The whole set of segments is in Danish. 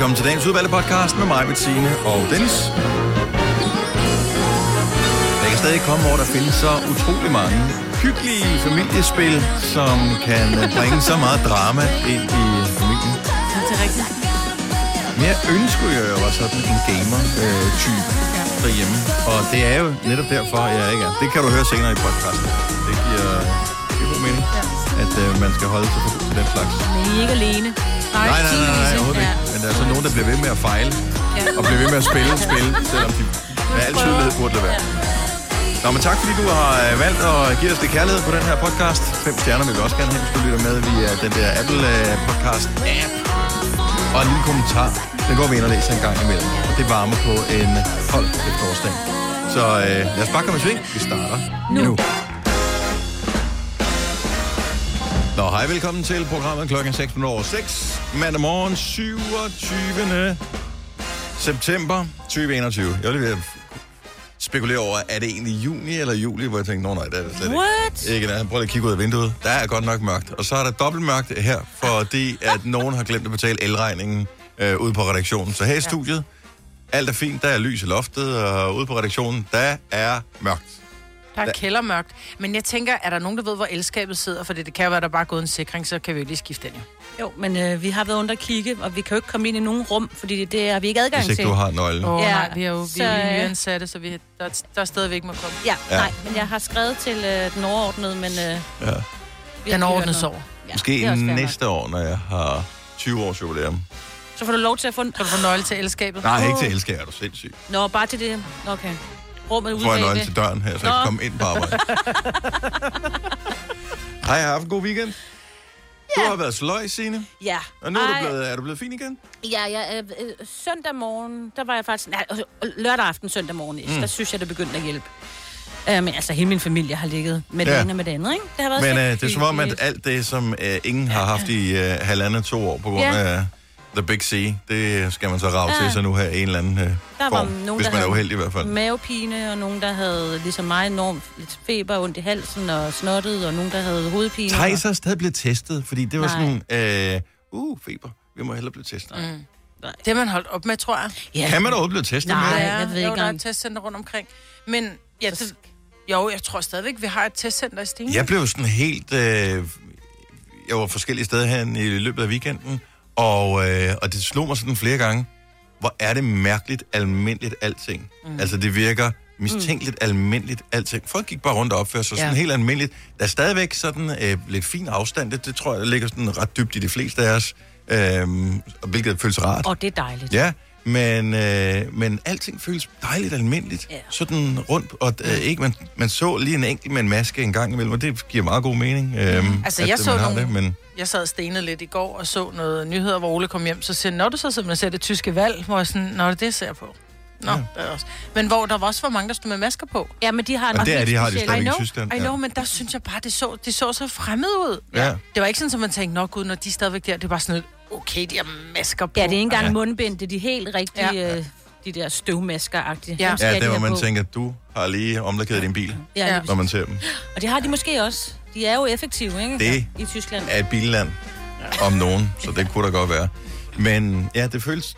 Velkommen til dagens udvalgte podcast med mig, Bettine og Dennis. Jeg kan stadig komme over, der findes så utrolig mange hyggelige familiespil, som kan bringe så meget drama ind i familien. Det er rigtigt. Men jeg ønsker jo, at jeg var sådan en gamer-type derhjemme. Og det er jo netop derfor, jeg ikke er. Det kan du høre senere i podcasten. Det giver, giver god mening, at øh, man skal holde sig for den slags. Men I er ikke alene. Nej, nej, nej, nej, nej overhovedet ikke. Men der er så nogen, der bliver ved med at fejle. Og bliver ved med at spille spil, selvom de med al tydelighed burde lade være. Nå, men tak fordi du har øh, valgt at give os det kærlighed på den her podcast. Fem stjerner vil vi også gerne have, hvis du lytter med via den der Apple øh, podcast app. Og en lille kommentar. Den går vi ind og læser en gang imellem. Og det varmer på en kold efterårsdag. Så øh, lad os bare komme i sving. Vi starter nu. nu. Nå, hej, velkommen til programmet klokken 6 over 6. Mandag morgen, 27. september 2021. Jeg vil spekulere over, er det egentlig juni eller juli, hvor jeg tænkte, nå nej, det er det slet What? ikke. Ikke, nej. Prøv lige at kigge ud af vinduet. Der er godt nok mørkt. Og så er der dobbelt mørkt her, fordi at nogen har glemt at betale elregningen øh, ude på redaktionen. Så her i studiet, alt er fint, der er lys i loftet, og ude på redaktionen, der er mørkt. Der er kældermørkt. Men jeg tænker, er der nogen, der ved, hvor elskabet sidder? For det kan jo være, der bare er gået en sikring, så kan vi jo lige skifte den jo. Jo, men øh, vi har været under at kigge, og vi kan jo ikke komme ind i nogen rum, fordi det, det har vi ikke adgang Hvis ikke til. du har nøglen. Åh oh, Ja, nej, vi er jo vi så, er øh, nyansatte, så vi, der, der er stadig ikke må komme. Ja, Ja. nej, men jeg har skrevet til øh, den overordnede, men... Øh, Ja. vi Den ikke hørt ordnes noget. over. Ja, Måske nok. næste år, når jeg har 20 års jubilæum. Så får du lov til at få... en- Kan du få nøgle til elskabet? Nej, ikke til elsker, er du sindssyg. Nå, bare til det. Okay. Rummet jeg bagved. nøglen til døren her, så jeg kan komme ind på arbejde. Hej, har haft en god weekend. Du har været sløj, Signe. Ja. Og nu er Ej, du, blevet, er du blevet fin igen? Ja, ja øh, øh, søndag morgen, der var jeg faktisk... Nej, altså, lørdag aften, søndag morgen, mm. der synes jeg, det begyndte at hjælpe. Øh, men altså, hele min familie har ligget med det Ja. ene og med det andet, ikke? Det har været Men øh, det er som om, at hyggeligt. alt det, som øh, ingen har haft i øh, halvandet to år på grund Ja. af The Big C, det skal man så rave Ja. til sig nu her en eller anden øh, Der var form. nogen, hvis der man er uheldig i hvert fald. mavepine, og nogen, der havde ligesom mig enormt lidt feber, ondt i halsen og snottet, og nogen, der havde hovedpine. Thijs er stadig blevet testet, fordi det var Nej. sådan, øh, uh, feber, vi må hellere blive testet. Mm. Det har man holdt op med, tror jeg. Ja. Kan man da overhovedet blive testet Nej. med? jeg ved ikke jo, der er et testcenter rundt omkring. Men ja, det, jo, jeg tror stadigvæk, vi har et testcenter i Stine. Jeg blev sådan helt... Øh, jeg var forskellige steder her i løbet af weekenden, og, øh, og det slog mig sådan flere gange, hvor er det mærkeligt almindeligt alting. Mm. Altså det virker mistænkeligt mm. almindeligt alting. Folk gik bare rundt og opførte sig ja. sådan helt almindeligt. Der er stadigvæk sådan øh, lidt fin afstand. Det, det tror jeg ligger sådan ret dybt i de fleste af os, øh, hvilket føles rart. Og det er dejligt. Ja, men, øh, men alting føles dejligt almindeligt. Ja. Sådan rundt, og øh, ikke, man, man så lige en enkelt med en maske en gang imellem, og det giver meget god mening. Øh, Altså, at, jeg så nogle- Det, men Jeg sad og stenede lidt i går og så noget nyheder, hvor Ole kom hjem. Så siger når du så simpelthen ser det tyske valg, hvor jeg sådan, når det er det, jeg ser på. Nå, Ja. ja. er også. Men hvor der var også for mange, der stod med masker på. Ja, men de har Og det er helt de har de. I i know, Tyskland, I ja. know, men der synes jeg bare, det så, det så så fremmed ud. Ja. Det var ikke sådan, at man tænkte, nok gud, når de er stadigvæk der, det var sådan et, okay, de har masker på. Ja, det er ikke engang Ja. mundbind, det er de helt rigtige, Ja. øh, de der støvmasker-agtige. Ja. Ja, de det hvor have man på. tænker, at du har lige omlakeret din bil, Ja, Ja. ja. når man ser dem. Og det har de måske også. De er jo effektive, ikke? Det I Tyskland. Er et billand om nogen, så det kunne da godt være. Men ja, det føles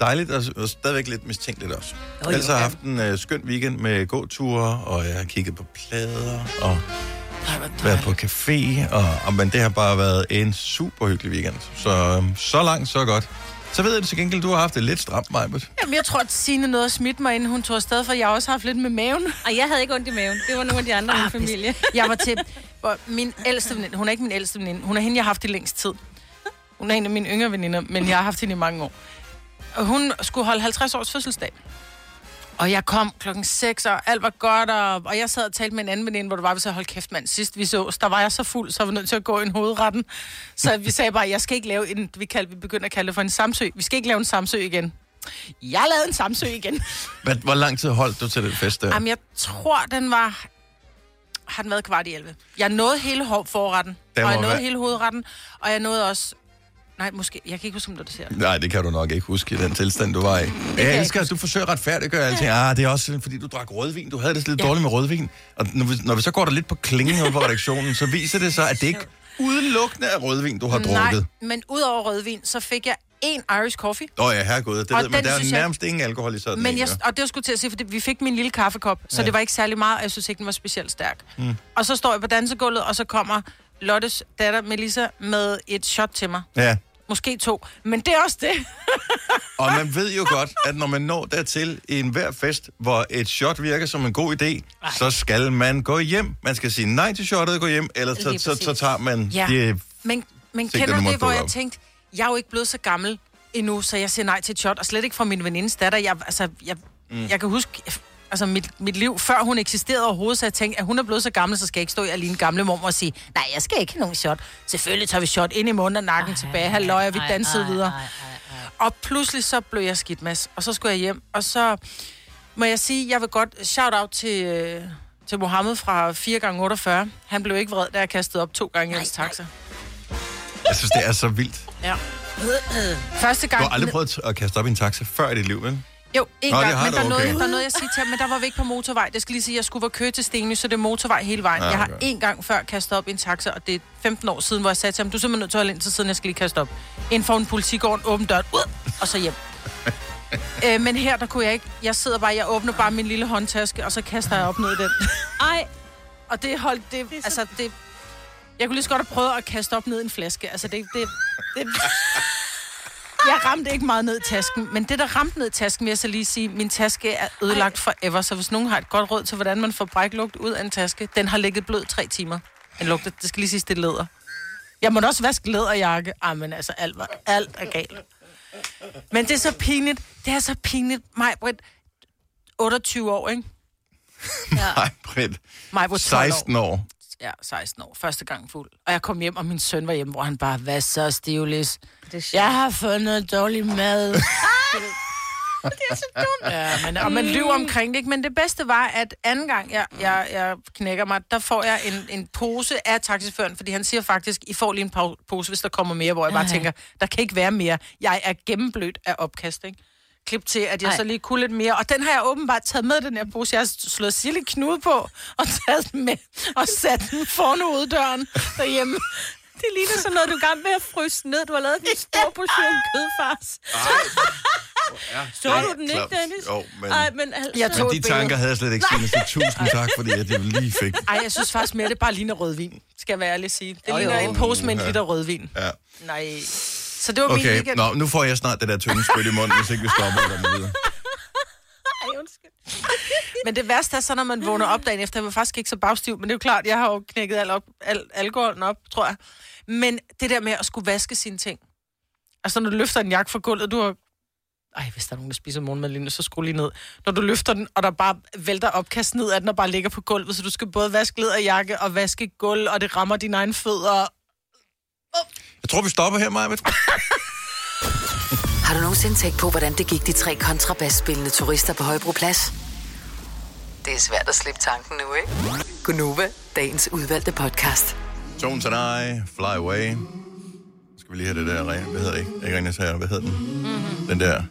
dejligt og, og stadigvæk lidt mistænkeligt også. Jo, jo, Ellers har jeg haft en uh, skøn weekend med gåture, og jeg har kigget på plader, og været på café, og, og, men det har bare været en super hyggelig weekend. Så, øhm, så langt, så godt. Så ved jeg til gengæld, du har haft det lidt stramt, Majbert. Jamen, jeg tror, at Signe nåede at smitte mig, inden hun tog afsted, for jeg har også haft lidt med maven. Og jeg havde ikke ondt i maven. Det var nogle af de andre i min Ah, familie. Jeg var til min ældste veninde. Hun er ikke min ældste veninde. Hun er hende, jeg har haft i længst tid. Hun er en af mine yngre veninder, men jeg har haft hende i mange år. Og hun skulle holde 50 års fødselsdag. Og jeg kom klokken 6, og alt var godt, og, og jeg sad og talte med en anden veninde, hvor det var, vi så hold kæft mand, sidst vi så, der var jeg så fuld, så var vi nødt til at gå i en hovedretten. Så vi sagde bare, jeg skal ikke lave en, vi, kaldte, vi begyndte at kalde det for en samsø. Vi skal ikke lave en samsø igen. Jeg lavede en samsø igen. Hvad, hvor lang tid holdt du til den fest der? Jamen, jeg tror, den var... Har den været kvart i 11? Jeg nåede hele forretten, og jeg nåede være- hele hovedretten, og jeg nåede også... Nej, måske... Jeg kan ikke huske, om det ser. Nej, det kan du nok ikke huske i den tilstand, du var i. Jeg elsker, at du forsøger at retfærdiggøre alting. Ah, det er også fordi, du drak rødvin. Du havde det lidt Ja. dårligt med rødvin. Og når vi, når vi så går der lidt på klingen på redaktionen, så viser det sig, at det ikke udelukkende er rødvin, du har drukket. Nej, men udover rødvin, så fik jeg én Irish coffee. Nå ja, herregud, det Og ved, men der er jeg- nærmest ingen alkohol i sådan Men en, jeg, og det var skulle til at sige, for vi fik min lille kaffekop, så Ja. det var ikke særlig meget, og jeg synes ikke, den var specielt stærk. Mm. Og så står jeg på dansegulvet, og så kommer Lottes datter Melissa med et shot til mig. Ja, Måske to. Men det er også det. og man ved jo godt, at når man når dertil i enhver fest, hvor et shot virker som en god idé, Ej. så skal man gå hjem. Man skal sige nej til shottet og gå hjem, ellers så, så, så tager man Ja. de... Men, men Sigterne kender det, hvor jeg op. tænkte, jeg er jo ikke blevet så gammel endnu, så jeg siger nej til et shot, og slet ikke fra min venindes datter. Jeg, altså, jeg, mm. jeg kan huske, altså mit, mit liv, før hun eksisterede overhovedet, så jeg tænkte, at hun er blevet så gammel, så skal jeg ikke stå i alene gamle mor og sige, nej, jeg skal ikke have nogen shot. Selvfølgelig tager vi shot ind i munden og nakken tilbage, halløj, og vi Ej, dansede ej, videre. ej, ej, ej. Og pludselig så blev jeg skidt, Mads. Og så skulle jeg hjem, og så må jeg sige, jeg vil godt shout out til, øh, til Mohammed fra 4x48. Han blev ikke vred, da jeg kastede op to gange i hans taxa. Jeg synes, det er så vildt. Ja. Første Du gang... har aldrig prøvet at kaste op i en taxa før i dit liv, vel? Jo, en Nå, det gang, men der er, noget, okay. der er noget, jeg siger til ham, men der var vi ikke på motorvej. Det skal lige sige, at jeg skulle være køre til Stenly, så det er motorvej hele vejen. Ja, Ja, Jeg har okay. en gang før kastet op i en taxa, og det er 15 år siden, hvor jeg sagde til ham, du er simpelthen nødt til at holde ind til siden, jeg skal lige kaste op. Inden for en politigård, åbn døren, ud, og så hjem. øh, men her, der kunne jeg ikke. Jeg sidder bare, jeg åbner bare min lille håndtaske, og så kaster jeg op ned i den. Ej, Og det holdt, det, det altså, det... Jeg kunne lige så godt have prøvet at kaste op ned i en flaske. Altså, det... det, det jeg ramte ikke meget ned i tasken, men det, der ramte ned i tasken, vil jeg så lige sige, min taske er ødelagt forever, så hvis nogen har et godt råd til, hvordan man får bræklugt ud af en taske, den har ligget blød tre timer. Den lugter, det skal lige sige, det er læder. Jeg må også vaske læderjakke. Ej, men altså, alt, var, alt er galt. Men det er så pinligt. Det er så pinligt. Mig, Britt, 28 år, ikke? Britt. Mig, 16 år. Ja, 16 år, første gang fuld. Og jeg kom hjem, og min søn var hjemme, hvor han bare, hvad så, Stivlis? Jeg har fået noget dårlig mad. det er så dumt. Ja, men, og man lyver omkring det, ikke? Men det bedste var, at anden gang, jeg, jeg, jeg knækker mig, der får jeg en, en pose af taxiføren, fordi han siger faktisk, I får lige en pose, hvis der kommer mere, hvor jeg bare tænker, der kan ikke være mere. Jeg er gennemblødt af opkast, ikke? Klip til, at jeg Ej. så lige kunne lidt mere. Og den har jeg åbenbart taget med, den her pose. Jeg har slået Silje knude på, og taget den med, og sat den foran uddøren derhjemme. Det ligner sådan noget, du er gang med at fryse ned. Du har lavet en stor portion kødfars. Så du den ikke. Dennis? Jo, men, Ej, men altså... Jeg tog men de billede. tanker havde jeg slet ikke, Signe, så tusind tak, fordi at jeg lige fik. Ej, jeg synes faktisk mere, det bare ligner rødvin. Skal jeg være ærlig at sige. Det Jo, ligner jo. en pose med en Ja. liter rødvin. Ja. Nej. Så det var min Okay, weekend. Nå, nu får jeg snart det der tynde spyt i munden, hvis ikke vi stopper kommer videre. Ej, undskyld. Men det værste er så, når man vågner op dagen efter. Jeg var faktisk ikke så bagstiv, men det er jo klart, jeg har jo knækket al op, al, alkoholen op, tror jeg. Men det der med at skulle vaske sine ting. Altså, når du løfter en jakke fra gulvet, du har... Ej, hvis der er nogen, der spiser morgenmad lige nu, så skru lige ned. Når du løfter den, og der bare vælter opkast ned af den, og bare ligger på gulvet, så du skal både vaske jakke og vaske gulv, og det rammer dine egne fødder. Jeg tror, vi stopper her, Maja. Har du nogensinde tænkt på, hvordan det gik de tre kontrabasspillende turister på Højbroplads? Det er svært at slippe tanken nu, ikke? Gunova, dagens udvalgte podcast. Tones and I, Fly Away. Skal vi lige have det der, hvad hedder det ikke? Ikke Herre, hvad hedder den? Mm-hmm. Den der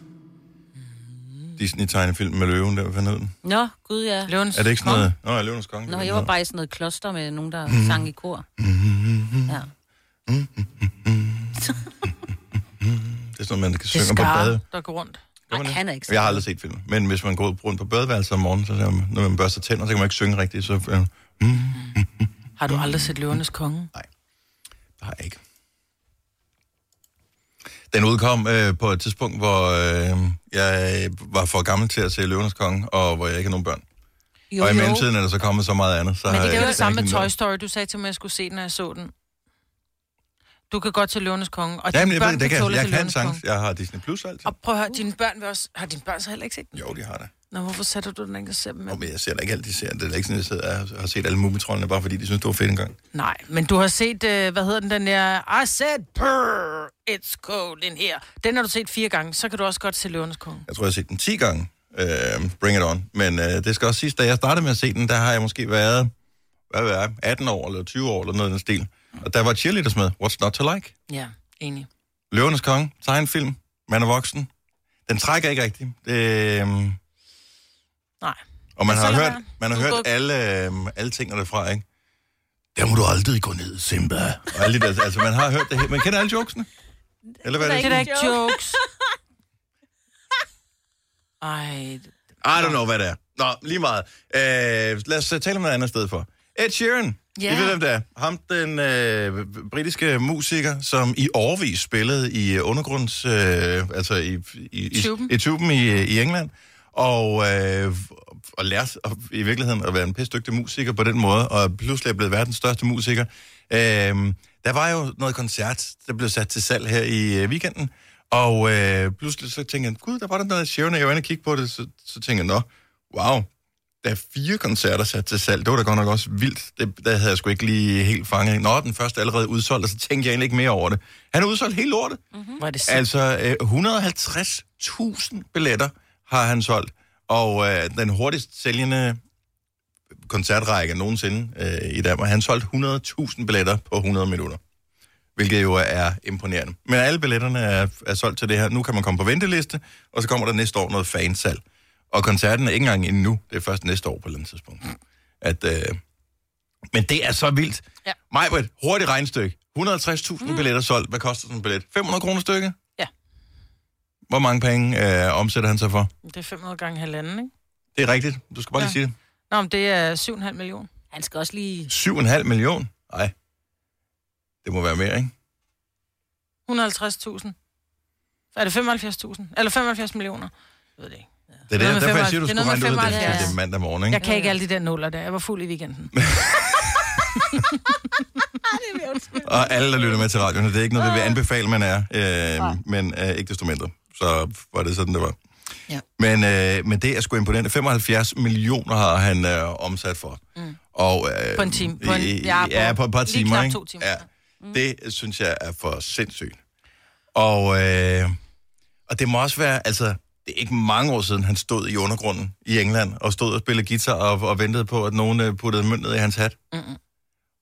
Disney-tegnefilm med løven, der, hvad hed den? Nå, gud ja. Løvens Er det ikke sådan noget? Nå, ja, løvens konge. Nå, jeg var bare i sådan noget kloster med nogen, der Mhm. sang i kor. Ja. Det er sådan man kan synge på bade. der går rundt. Gør man Nej, han er ikke Jeg har aldrig set filmen. Men hvis man går rundt på badeværelset om morgenen, så man, når man børster tænder, så kan man ikke synge rigtigt. Så øh, mm, Har du aldrig set Løvernes Konge? det har jeg ikke. Den udkom øh, på et tidspunkt, hvor øh, jeg var for gammel til at se Løvernes Konge, og hvor jeg ikke har nogen børn. Jo, og i mellemtiden er der så kommet så meget andet. Så Men det er jo det samme med Toy Story. Du sagde til mig, at jeg skulle se den, når jeg så den. Du kan godt til Løvernes Konge. Og Jamen, dine jeg, børn ved, det kan, tåle jeg til kan. Konge. Jeg har Disney Plus altid. Og prøv at høre, dine børn vil også... Har dine børn så heller ikke set den? Jo, de har det. Nå, hvorfor sætter du den ikke og ser dem med? Og men jeg ser da ikke altid serien. Det er ikke sådan, jeg sidder har set alle mumitrollene, bare fordi de synes, det var fedt engang. Nej, men du har set, øh, hvad hedder den, den der... I said, purr, it's cold in here. Den har du set fire gange, så kan du også godt se Løvernes Konge. Jeg tror, jeg har set den 10 gange. Uh, bring it on. Men uh, det skal også siges, da jeg startede med at se den, der har jeg måske været, hvad ved jeg, 18 år eller 20 år eller noget i den stil. Og der var cheerleaders med. What's not to like? Ja, enig. Løvernes Konge, tegnefilm, man er voksen. Den trækker ikke rigtigt. Det, um, Nej. og man har hørt, være. man har Du hørt går- alle, um, alle tingene derfra, ikke? Der må du aldrig gå ned, Simba. Og alle de der, altså, man har hørt det hele. Man kender alle jokesene. Eller hvad er Det det? Det er ikke jokes. Ej, I don't know, hvad det er. Nå, lige meget. Øh, lad os øh, tale om noget andet sted for. Ed Sheeran. Ja. I ved, hvem det er. Ham, den øh, britiske musiker, som i årvis spillede i øh, undergrunds... Øh, altså i, i, i, Tuben. i tuben i, øh, i England. Og, øh, og lærte at, i virkeligheden at være en pisse dygtig musiker på den måde, og pludselig er blevet verdens største musiker. Øh, der var jo noget koncert, der blev sat til salg her i øh, weekenden, og øh, pludselig så tænkte jeg, gud, der var der noget Sharon, og jeg var inde og kigge på det, så, så tænkte jeg, nå, wow, der er fire koncerter sat til salg. Det var da godt nok også vildt. Det, der havde jeg sgu ikke lige helt fanget. Nå, den første er allerede udsolgt, og så tænkte jeg egentlig ikke mere over det. Han har udsolgt hele lortet. hvor er det sindssygt. Altså, øh, 150.000 billetter har han solgt, og øh, den hurtigst sælgende koncertrække nogensinde øh, i Danmark. Han solgt 100.000 billetter på 100 minutter, hvilket jo er imponerende. Men alle billetterne er, er solgt til det her. Nu kan man komme på venteliste, og så kommer der næste år noget fansalg. Og koncerten er ikke engang endnu. Det er først næste år på et eller andet tidspunkt. At, øh, men det er så vildt. Ja. Majbrit, hurtigt regnstykke. 150.000 mm. billetter solgt. Hvad koster sådan en billet? 500 kroner stykket? Ja. Hvor mange penge øh, omsætter han sig for? Det er 500 gange halvanden, ikke? Det er rigtigt. Du skal bare lige Ja. sige det. Nå, men det er 7,5 millioner. Han skal også lige... 7,5 million? Nej. Det må være mere, ikke? 150.000. Er det 75.000? Eller 75 millioner? Jeg ved det ikke. Det er det, derfor jeg siger, du 75. skulle regne ud, at det, 75. det er mandag morgen, ikke? Jeg kan ikke alle de der nuller der. Jeg var fuld i weekenden. Og alle, der lytter med til radioen, det er ikke noget, vi vil anbefale, man er. Øh, men øh, ikke desto mindre. Så var det sådan, det var. Ja. Men, øh, men det er sgu imponerende. 75 millioner har han øh, omsat for. Mm. Og, øh, På en time. På en- ja, ja, på på et par lige timer, knap ikke? to timer. Ja. Det synes jeg er for sindssygt. Og, øh, og det må også være, altså, det er ikke mange år siden, han stod i undergrunden i England, og stod og spillede guitar og, og ventede på, at nogen øh, puttede mønt ned i hans hat. Mm-mm.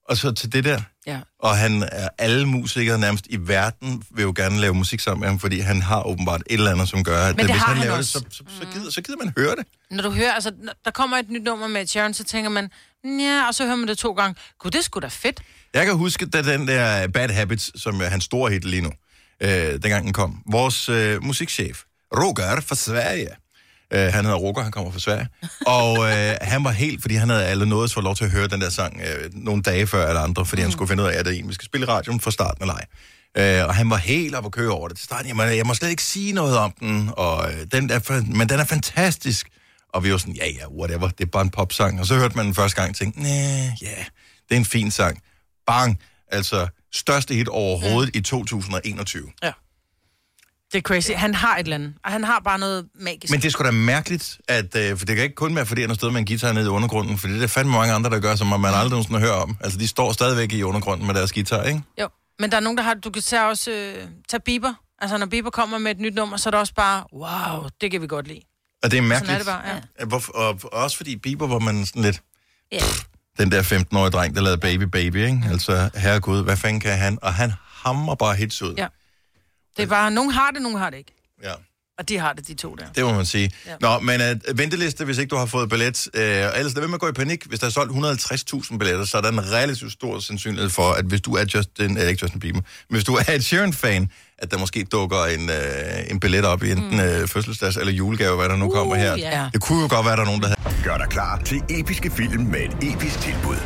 Og så til det der. Ja. Og han er alle musikere nærmest i verden vil jo gerne lave musik sammen med ham, fordi han har åbenbart et eller andet, som gør, at Men det hvis han, han laver også. det, så, så, så, gider, så gider man høre det. Når du hører, altså, der kommer et nyt nummer med Sharon, så tænker man, ja, og så hører man det to gange. Gud, det sgu da fedt. Jeg kan huske, da den der Bad Habits, som er hans store hit lige nu, øh, dengang den kom. Vores øh, musikchef, Roger fra Sverige, øh, han hedder Roger, han kommer fra Sverige, og øh, han var helt, fordi han havde alle noget, så lov til at høre den der sang øh, nogle dage før alle andre, fordi mm. han skulle finde ud af, at det en, vi skal spille radioen fra starten eller ej. Øh, og han var helt op at køre over det til starten. Jeg må, jeg må slet ikke sige noget om den, og, øh, den er, men den er fantastisk. Og vi var sådan, ja, ja, whatever, det er bare en popsang. Og så hørte man den første gang og tænkte, nej, ja, det er en fin sang. Bang! Altså, største hit overhovedet mm. i 2021. Det er crazy. Han har et eller andet. Og han har bare noget magisk. Men det er sgu da mærkeligt, at, øh, for det kan ikke kun være, fordi han har stået med en guitar nede i undergrunden, for det er der fandme mange andre, der gør, som man aldrig nogensinde hører om. Altså, de står stadigvæk i undergrunden med deres guitar, ikke? Jo, men der er nogen, der har... Du kan tage også... Øh, tage Bieber. Altså, når Bieber kommer med et nyt nummer, så er det også bare, wow, det kan vi godt lide. Og det er Sådan mærkeligt. er det bare, ja. Hvorfor, og, og også fordi Bieber, hvor man sådan lidt, Ja. den der 15-årige dreng, der lavede Baby Baby, ikke? Altså, herregud, hvad fanden kan han? Og han hammer bare hits ud. Ja. Det er bare, nogen har det, nogen har det ikke. ja. Og de har det, de to der. Det må man sige. Ja. Nå, men uh, venteliste, hvis ikke du har fået billet. Uh, ellers lad være med at gå i panik. Hvis der er solgt 150.000 billetter, så er der en relativt stor sandsynlighed for, at hvis du er Justin, uh, ikke Justin Bieber, men hvis du er et Sheeran-fan, at der måske dukker en, uh, en billet op i enten uh, fødselsdags eller julegave, hvad der nu kommer her. ja. Det kunne jo godt være, at der er nogen, der havde... Gør dig klar til episke film med et episk tilbud.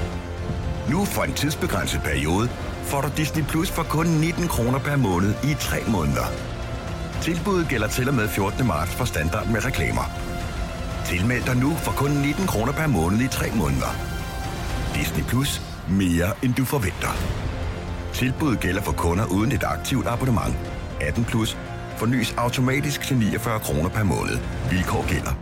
Nu for en tidsbegrænset periode får du Disney Plus for kun 19 kroner per måned i 3 måneder. Tilbuddet gælder til og med 14. marts for standard med reklamer. Tilmeld dig nu for kun 19 kroner per måned i 3 måneder. Disney Plus. Mere end du forventer. Tilbuddet gælder for kunder uden et aktivt abonnement. 18 plus. Fornyes automatisk til 49 kroner per måned. Vilkår gælder.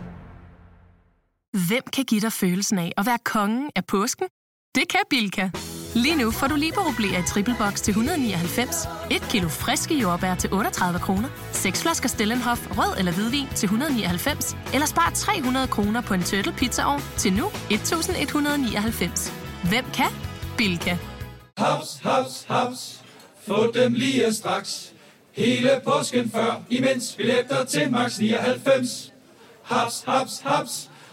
Hvem kan give dig følelsen af at være kongen af påsken? Det kan Bilka! Lige nu får du liberobleer i triple box til 199, et kilo friske jordbær til 38 kroner, seks flasker Stellenhof rød eller hvidvin til 199, eller spar 300 kroner på en turtle pizzaovn til nu 1199. Hvem kan? Bilka. Haps, haps, haps. Få dem lige straks. Hele påsken før, imens billetter til max 99. Haps, haps, haps.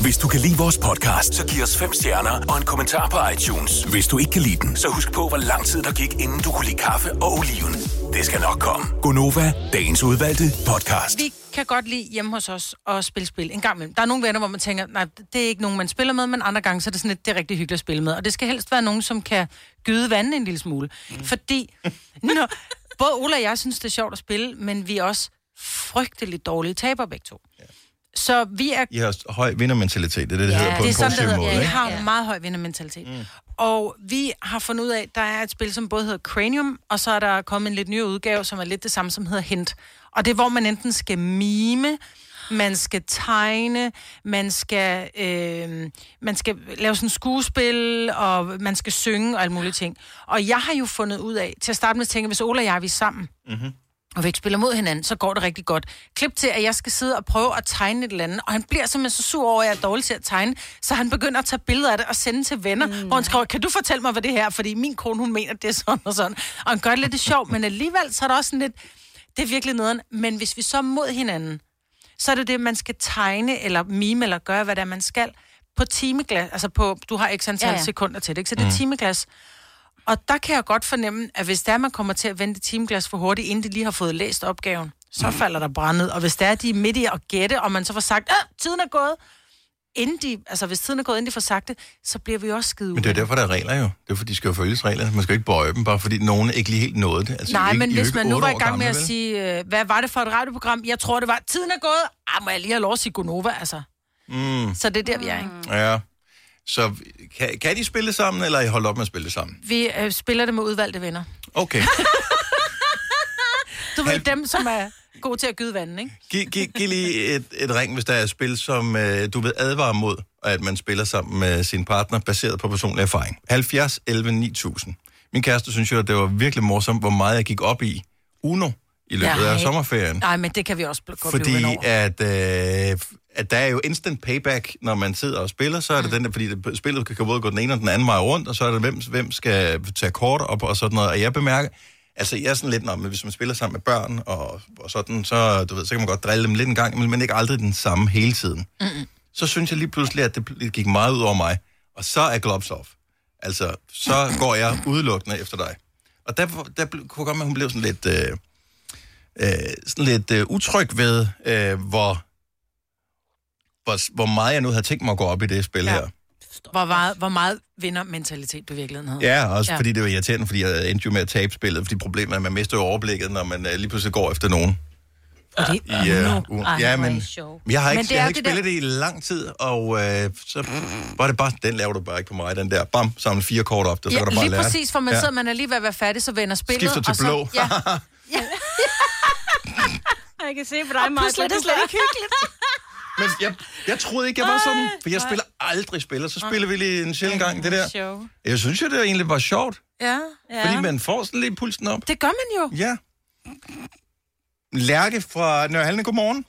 Hvis du kan lide vores podcast, så giv os fem stjerner og en kommentar på iTunes. Hvis du ikke kan lide den, så husk på, hvor lang tid der gik, inden du kunne lide kaffe og oliven. Det skal nok komme. Gonova, dagens udvalgte podcast. Vi kan godt lide hjemme hos os at spille spil en gang imellem. Der er nogle venner, hvor man tænker, nej, det er ikke nogen, man spiller med, men andre gange, så er det sådan lidt, det er rigtig hyggeligt at spille med. Og det skal helst være nogen, som kan gyde vandet en lille smule. Mm. Fordi, når, både Ola og jeg synes, det er sjovt at spille, men vi er også frygteligt dårlige taber begge to. Så vi er I har høj vindermentalitet, det er det, det hedder på det er en sådan, det positiv hedder. måde, Ja, vi har en meget høj vindermentalitet. Mm. Og vi har fundet ud af, at der er et spil, som både hedder Cranium, og så er der kommet en lidt ny udgave, som er lidt det samme, som hedder Hint. Og det er, hvor man enten skal mime, man skal tegne, man skal, øh, man skal lave sådan skuespil, og man skal synge og alle mulige ting. Og jeg har jo fundet ud af, til at starte med at tænke, hvis Ola og jeg er vi sammen, Mm-hmm. Og vi ikke spiller mod hinanden, så går det rigtig godt. Klip til, at jeg skal sidde og prøve at tegne et eller andet, og han bliver simpelthen så sur over, at jeg er dårlig til at tegne, så han begynder at tage billeder af det og sende til venner, mm. hvor han skriver, kan du fortælle mig, hvad det her er? Fordi min kone, hun mener, det er sådan og sådan. Og han gør det lidt sjovt, men alligevel så er der også sådan lidt, det er virkelig nederen. Men hvis vi så er mod hinanden, så er det det, man skal tegne, eller mime, eller gøre, hvad det er, man skal, på timeglas. Altså på, du har x antal Ja, ja, sekunder til det, ikke? Så det er Mm. Og der kan jeg godt fornemme, at hvis der man kommer til at vente timeglas for hurtigt, inden de lige har fået læst opgaven, så falder der brændet. Og hvis der er de er midt i at gætte, og man så får sagt, at tiden er gået, inden de, altså hvis tiden er gået, inden de får sagt det, så bliver vi også skide Men det er derfor, der er regler jo. Det er fordi, de skal jo følges regler. Man skal ikke bøje dem, bare fordi nogen ikke lige helt nåede det. Altså, Nej, ikke, men hvis man nu var i gang med at vel? sige, øh, hvad var det for et radioprogram? Jeg tror, det var, tiden er gået. Ah, må jeg lige have lov at sige Gonova, altså. Mm, Så det er der, vi er, ikke? ja. Så kan, kan de spille sammen, eller I holdt op med at spille sammen? Vi øh, spiller det med udvalgte venner. Okay. Du ved, Halv- dem, som er gode til at gyde vandet, ikke? Giv, giv, giv lige et, et ring, hvis der er et spil, som øh, du vil advare mod, at man spiller sammen med sin partner, baseret på personlig erfaring. 70 11 9000. Min kæreste synes jo, at det var virkelig morsomt, hvor meget jeg gik op i Uno i løbet Nej. af sommerferien. Nej, men det kan vi også godt Fordi at, øh, at der er jo instant payback, når man sidder og spiller, så er det mm. den der, fordi det, spillet kan både gå den ene og den anden vej rundt, og så er det, hvem, hvem skal tage kort op og sådan noget. Og jeg bemærker, altså jeg er sådan lidt, når, men hvis man spiller sammen med børn og, og sådan, så, du ved, så kan man godt drille dem lidt en gang, men, men ikke aldrig den samme hele tiden. Mm-mm. Så synes jeg lige pludselig, at det, det gik meget ud over mig. Og så er gloves off. Altså, så går jeg udelukkende efter dig. Og der, der ble- kunne godt med, at hun blev sådan lidt, øh, øh, sådan lidt øh, utryg ved, øh, hvor, hvor, hvor meget jeg nu havde tænkt mig at gå op i det spil ja. her. Hvor meget, hvor meget vinder mentalitet i virkeligheden. Ja, også ja. fordi det var irriterende, fordi jeg endte jo med at tabe spillet, fordi problemet er, at man mister jo overblikket, når man øh, lige pludselig går efter nogen. Fordi, I, øh. Ej, ja, men jeg har Men ikke, det jeg har ikke det der- spillet det i lang tid, og øh, så var det bare, den laver du bare ikke på mig, den der, bam, samle fire kort op, der, så Ja, kan du bare lige lære. præcis, for man Ja. sidder, man er lige ved at være færdig, så vender spillet. Skifter til og så, blå. Ja, Jeg kan se på dig, og Maja. pludselig er det slet ikke hyggeligt. Men jeg, jeg troede ikke, jeg var sådan, for jeg spiller aldrig spiller, så spiller vi lige en sjældent gang det der. Show. Jeg synes jo, det egentlig var sjovt, Ja, Ja. fordi man får sådan lidt pulsen op. det gør man jo. Ja. Lærke fra Nørhalne, godmorgen.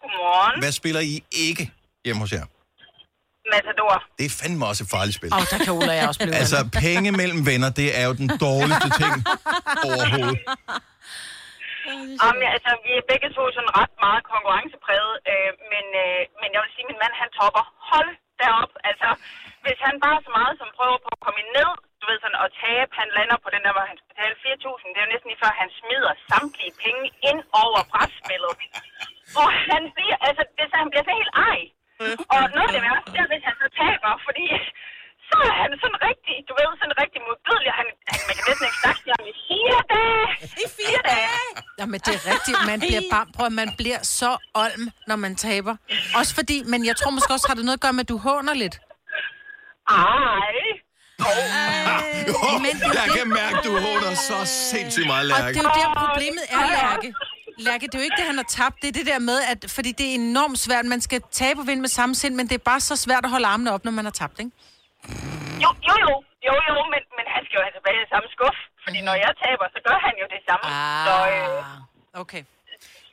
Godmorgen. Hvad spiller I ikke hjemme hos jer? Matador. Det er fandme også et farligt spil. Åh, der kan Ola og jeg også blive Altså, penge mellem venner, det er jo den dårligste ting overhovedet. Om, altså, vi er begge to sådan ret meget konkurrencepræget, øh, men, øh, men jeg vil sige, at min mand han topper. Hold derop. Altså, hvis han bare så meget som prøver på at komme ned, du ved sådan, og tabe, han lander på den der, hvor han skal betale 4.000, det er jo næsten lige før, han smider samtlige penge ind over brætspillet. Og han bliver, altså, det, så han bliver så helt ej. Og noget af det værste, det er, hvis han så taber, fordi så er han sådan rigtig, du ved, sådan rigtig modbydelig. Han, han, man kan næsten ikke snakke til ham i fire dage. I fire dage. Jamen, det er rigtigt. Man bliver bare, prøv, at man bliver så olm, når man taber. Også fordi, men jeg tror måske også, har det noget at gøre med, at du håner lidt. Ej. Men det er jeg det- kan mærke, du håner så sindssygt meget, Og Lærke. det er jo der, problemet er, Lærke. Lærke, det er jo ikke det, han har tabt. Det er det der med, at fordi det er enormt svært. Man skal tabe og vinde med samme sind, men det er bare så svært at holde armene op, når man har tabt, ikke? Jo, jo, jo, jo, jo men, men han skal jo have tilbage i samme skuff. Fordi når jeg taber, så gør han jo det samme. Ah. Så, øh, Okay.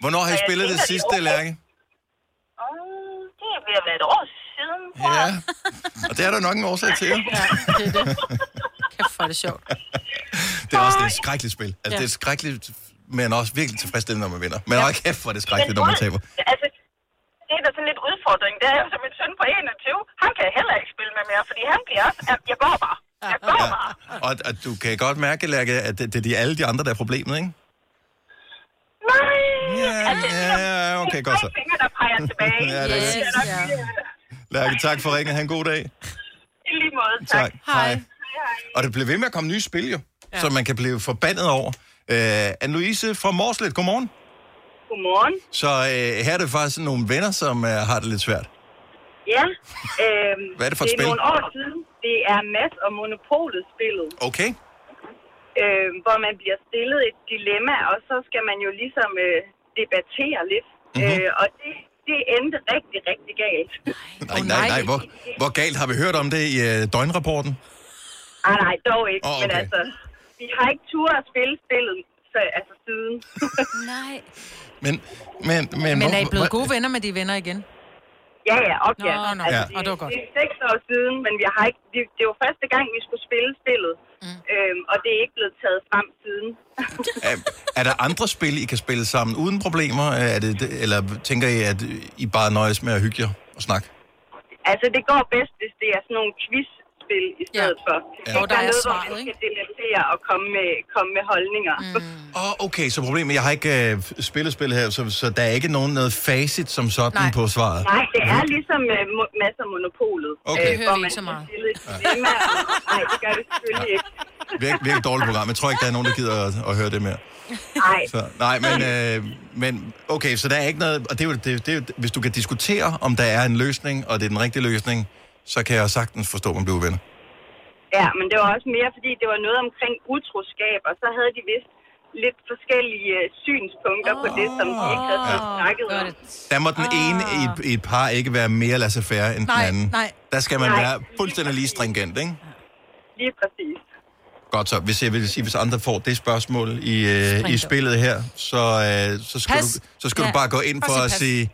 Hvornår har I spillet det sidste, okay. Lærke? åh, det er ved at være et år siden, tror Ja. Og det er der nok en årsag til. Ja, det er det. Kæft, er det sjovt. Det er også det er et skrækkeligt spil. Altså, Ja. det er skrækkeligt, men også virkelig tilfredsstillende, når man vinder. Men hold kæft, hvor er det skrækkeligt, når man taber. Altså, det er da sådan lidt udfordring. Det er jo som en søn på 21. Han kan heller ikke spille med mere, fordi han bliver også... at Jeg går bare. Jeg går bare. Og at du kan godt mærke, Lærke, at det, det er de, alle de andre, der er problemet, ikke? Nej! Ja, ja, okay, godt så. Tre fingre, der peger tilbage. Ja, det er Yes, det. ja. Lærke, tak for ringen. Ha' en god dag. I lige måde, tak. Tak. Hej. Og det bliver ved med at komme nye spil, jo, ja. som man kan blive forbandet over. Uh, Anne-Louise fra Morslet, godmorgen. Godmorgen. Så uh, her er det faktisk nogle venner, som uh, har det lidt svært. Ja, øhm, Hvad er det for et det er spil? nogle år siden. Det er Mads og Monopolet spillet, Okay. øh, hvor man bliver stillet et dilemma, og så skal man jo ligesom øh, debattere lidt. Mhm. Mm-hmm. Øh, og det, det endte rigtig, rigtig galt. Nej, nej, nej. Hvor, hvor galt har vi hørt om det i uh, døgnrapporten? Ah, nej, dog ikke. Oh, okay. Men altså, vi har ikke tur at spille spillet så, altså siden. Nej. Men, men, men, Men er I blevet gode venner med de venner igen? ja, ja, op, ja. Nå, nå, Ja. og det var godt. Det er seks år siden, men vi har ikke, det, det var første gang, vi skulle spille spillet. Mm. Øhm, og det er ikke blevet taget frem siden. Er, er der andre spil, I kan spille sammen uden problemer? Er det, det- eller tænker I, at I bare nøjes med at hygge jer og snakke? Altså, det går bedst, hvis det er sådan nogle quiz-spil i stedet ja. for. Det Ja. Hvor der er noget, hvor svaret, man ikke? skal debattere og komme med, komme med holdninger. Mm. Åh, oh, okay, så problemet, jeg har ikke øh, spillet spil her, så, så der er ikke nogen noget facit som sådan Nej. på svaret. Nej, det er ligesom uh, mo- masser af monopolet. Okay. Det hører hvor vi man ikke så meget. og- Nej, det gør det selvfølgelig ikke. Virk, virkelig dårligt program. Jeg tror ikke, der er nogen, der gider at, at høre det mere. Nej, Så, nej, men, øh, men okay, så der er ikke noget... Og det er jo, det, det er hvis du kan diskutere, om der er en løsning, og det er den rigtige løsning, så kan jeg sagtens forstå, at man bliver venner. ja, men det var også mere, fordi det var noget omkring utroskab, og så havde de vist lidt forskellige øh, synspunkter på det, som de ikke havde fået snakket om. Der må den ene i et, i et par ikke være mere laissez-faire end Nej, den anden. nej. Der skal man Nej. være fuldstændig lige stringent, ikke? Lige præcis. Godt så. Hvis jeg vil sige, hvis andre får det spørgsmål i, øh, i spillet her, så, øh, så skal, Pas. du, så skal ja. Du bare gå ind for sig at pas. sige,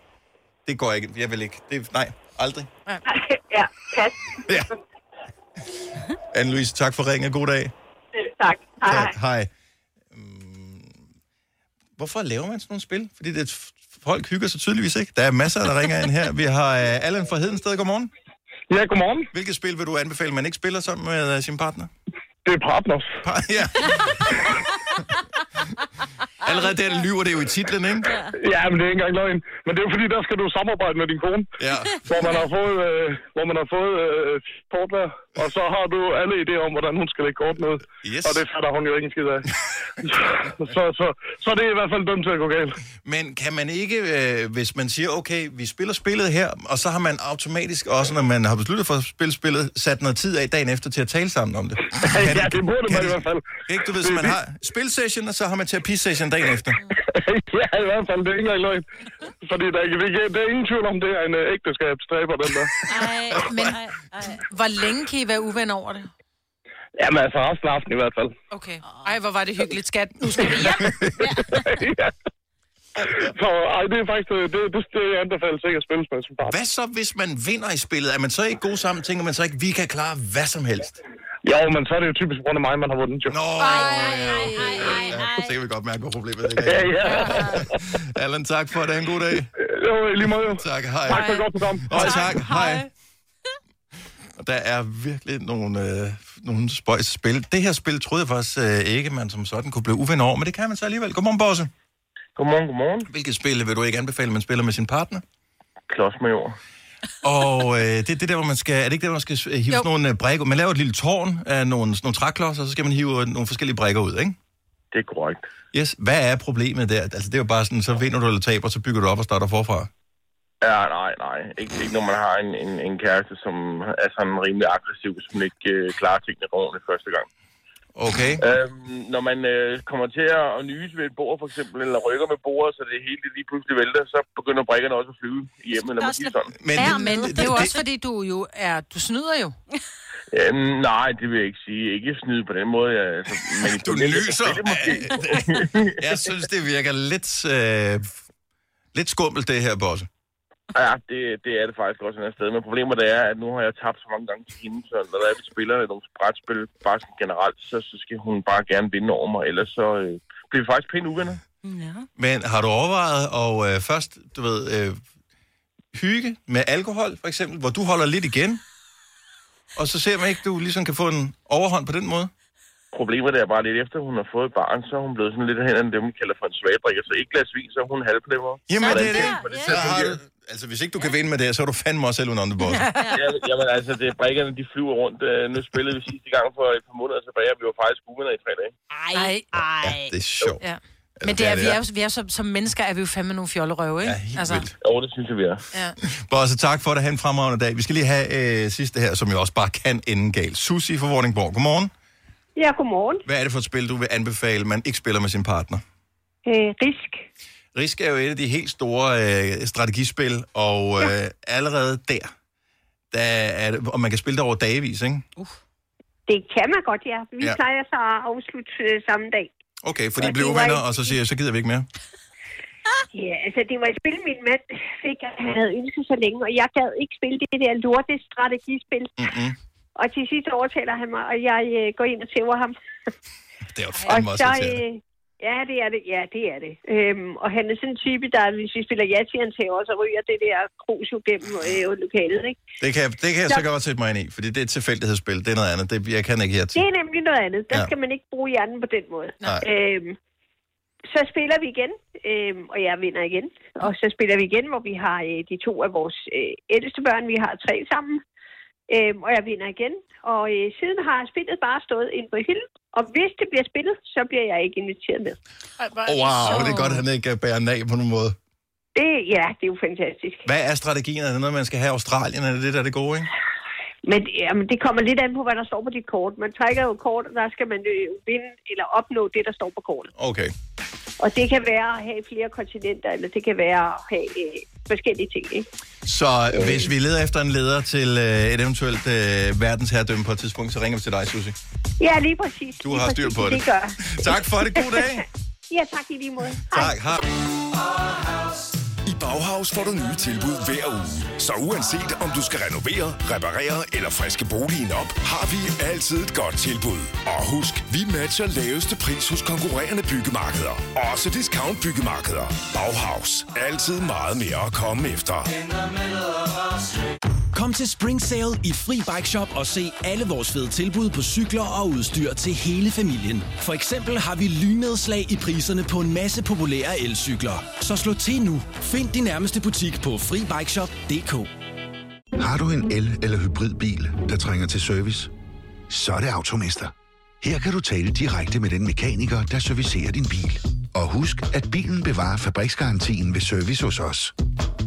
det går ikke, jeg vil ikke. Det, nej, aldrig. ja, pas. Ja. Anne-Louise, tak for ringen. God dag. Tak. Hej, hej. Tak. Hej. Mm, Hvorfor laver man sådan nogle spil? Fordi det, folk hygger sig tydeligvis ikke. Der er masser, der ringer ind her. Vi har uh, Allan fra Hedensted. Godmorgen. Ja, godmorgen. Hvilket spil vil du anbefale, man ikke spiller sammen med uh, sin partner? Det er Partners. Pa- ja. Allerede der lyver det jo i titlen, ikke? Ja, men det er ikke engang løgn. Men det er jo fordi, der skal du samarbejde med din kone. Ja. Hvor man har fået, øh, hvor man har fået øh, kort der. Og så har du alle idéer om, hvordan hun skal lægge kort ned. Yes. Og det fatter hun jo ikke en skid af. så, så, så det er i hvert fald dømt til at gå galt. Men kan man ikke, øh, hvis man siger, okay, vi spiller spillet her, og så har man automatisk også, når man har besluttet for at spille spillet, sat noget tid af dagen efter til at tale sammen om det? ja, det burde man i hvert fald. Ikke, du ved, så man har spilsession, og så har man terapisession dagen efter. ja, i hvert fald. Det er ikke engang løgn. Fordi der, er ikke- det, er- der er ingen tvivl om, det er en øh, ægteskabsstræber, den der. Ej, Men ej, ej. hvor længe kan I være uvenner over det? Jamen altså, resten af aftenen i hvert fald. Okay. Ej, hvor var det hyggeligt, skat. Nu skal vi hjem. ja. Så ej, det er faktisk øh, det, det, det jeg anbefaler sikkert at spille med som partner. Hvad så, hvis man vinder i spillet? Er man så ikke god sammen? Tænker man så ikke, vi kan klare hvad som helst? Jo, men så er det jo typisk grund af mig, man har vundet jo. Nå, så kan vi godt mærke, hvor problemet ligger. Ja, ja. Allan, tak for det. En god dag. Jo, lige måde jo. Tak, hej. Tak for et godt program. Og tak, hej. Og der er virkelig nogle, øh, nogle spøjs spil. Det her spil troede jeg faktisk øh, ikke, man som sådan kunne blive uvenner over, men det kan man så alligevel. Godmorgen, Bosse. Godmorgen, godmorgen. Hvilket spil vil du ikke anbefale, man spiller med sin partner? Klodsmajor. Og øh, det det der, hvor man skal... Er det ikke der, hvor man skal øh, hive sådan nogle øh, brækker? Man laver et lille tårn af nogle, nogle træklodser, og så skal man hive nogle forskellige brækker ud, ikke? Det er korrekt. Yes. Hvad er problemet der? Altså, det er jo bare sådan, så vinder du eller taber, så bygger du op og starter forfra. Ja, nej, nej. Ikke, ikke når man har en, en, en kæreste, som er sådan rimelig aggressiv, hvis man ikke øh, klarer tingene ordentligt første gang. Okay. Øhm, når man øh, kommer til at, nyse ved et bord, for eksempel, eller rykker med bordet, så det hele lige pludselig vælter, så begynder brækkerne også at flyve i hjemmet, eller man siger sådan. Men, Ja, men det er jo også, fordi du jo er... Du snyder jo. Øhm, nej, det vil jeg ikke sige. Ikke snyde på den måde. Jeg, altså, men Du nyser. Jeg synes, det virker lidt, øh, lidt skummelt, det her, Bosse. Ja, det, det er det faktisk også et sted. Men problemet det er, at nu har jeg tabt så mange gange til hende, så når der er, vi spiller nogle brætspil, bare sådan generelt, så, så skal hun bare gerne vinde over mig, ellers så øh, bliver vi faktisk pænt uvenner. Ja. Men har du overvejet at øh, først, du ved, øh, hygge med alkohol, for eksempel, hvor du holder lidt igen, og så ser man ikke, du ligesom kan få en overhånd på den måde? Problemet er bare lidt efter, hun har fået et barn, så er hun blevet sådan lidt hen af dem, vi kalder for en svagdrikker. Så ikke glas vin, så er hun halvplemmer. Jamen, det er det. det Så har du, altså, hvis ikke du kan vinde med det, så er du fandme også selv under boss. ja, jamen altså, det er brækkerne, de flyver rundt. Øh, Nu spillede vi sidste gang for et par måneder tilbage, og vi var faktisk uvenner i tre dage. Ej, ej. Det er sjovt. Ja. Men det er, vi er, jo, vi er som, som mennesker er vi jo fandme nogle fjollerøve, ikke? Ja, helt vildt. Jo, det synes jeg, vi er. Ja. Bosse, tak for det. Ha' en fremragende dag. Vi skal lige have øh, sidste her, som jo også bare kan ende galt. Susi fra Vordingborg. Godmorgen. Ja, godmorgen. Hvad er det for et spil, du vil anbefale, man ikke spiller med sin partner? Øh, risk. Risk er jo et af de helt store øh, strategispil, og øh, allerede der, der er det, og man kan spille det over dagevis, ikke? Det kan man godt, ja. Vi Ja. ja. plejer så at afslutte øh, samme dag. Okay, fordi Og I blev var uvenner, ikke- og så siger jeg, så gider vi ikke mere. Ja, altså det var et spil, min mand fik, at han havde ønsket så længe, og jeg gad ikke spille det der lorte strategispil. Mm-hmm. Og til sidst overtaler han mig, og jeg øh, går ind og tæver ham. Det er jo Og fandme også så, øh, ja, det er det. Ja, det er det. Øhm, og han er sådan en type, der, hvis vi spiller ja til, han tæver, så ryger det der krus jo gennem øh, lokalet, ikke? Det kan, det kan jeg så Så- godt sætte mig ind i, fordi det er et tilfældighedsspil. Det er noget andet. Det, jeg kan ikke her til. Det er nemlig noget andet. Der Ja. skal man ikke bruge hjernen på den måde. Nej. Øhm, så spiller vi igen, øhm, og jeg vinder igen. Og så spiller vi igen, hvor vi har øh, de to af vores øh, ældste børn. Vi har tre sammen. Øhm, og jeg vinder igen. Og øh, siden har spillet bare stået ind på hylden. Og hvis det bliver spillet, så bliver jeg ikke inviteret med. Oh, wow, det er godt, at han ikke bærer af på nogen måde. Det, ja, det er jo fantastisk. Hvad er strategien? Er det noget, man skal have i Australien? Er det det, der er det gode, ikke? Men jamen, det kommer lidt an på, hvad der står på dit kort. Man trækker jo et kort, og der skal man øh, vinde eller opnå det, der står på kortet. Okay. Og det kan være at have flere kontinenter, eller det kan være at have øh, forskellige ting. Ikke? Så hvis vi leder efter en leder til øh, et eventuelt øh, verdensherredømme på et tidspunkt, så ringer vi til dig, Susie. Ja, lige præcis. Du lige har styr på det. Det gør. Tak for det. God dag. ja, tak i lige måde. Tak. Hej. I Bauhaus får du nye tilbud hver uge. Så uanset om du skal renovere, reparere eller friske boligen op, har vi altid et godt tilbud. Og husk, vi matcher laveste pris hos konkurrerende byggemarkeder. Også discount byggemarkeder. Bauhaus. Altid meget mere at komme efter. Kom til Spring Sale i Fri Bike Shop og se alle vores fede tilbud på cykler og udstyr til hele familien. For eksempel har vi lynnedslag i priserne på en masse populære elcykler. Så slå til nu. Find din nærmeste butik på FriBikeShop.dk. Har du en el- eller hybridbil, der trænger til service? Så er det Automester. Her kan du tale direkte med den mekaniker, der servicerer din bil. Og husk, at bilen bevarer fabriksgarantien ved service hos os.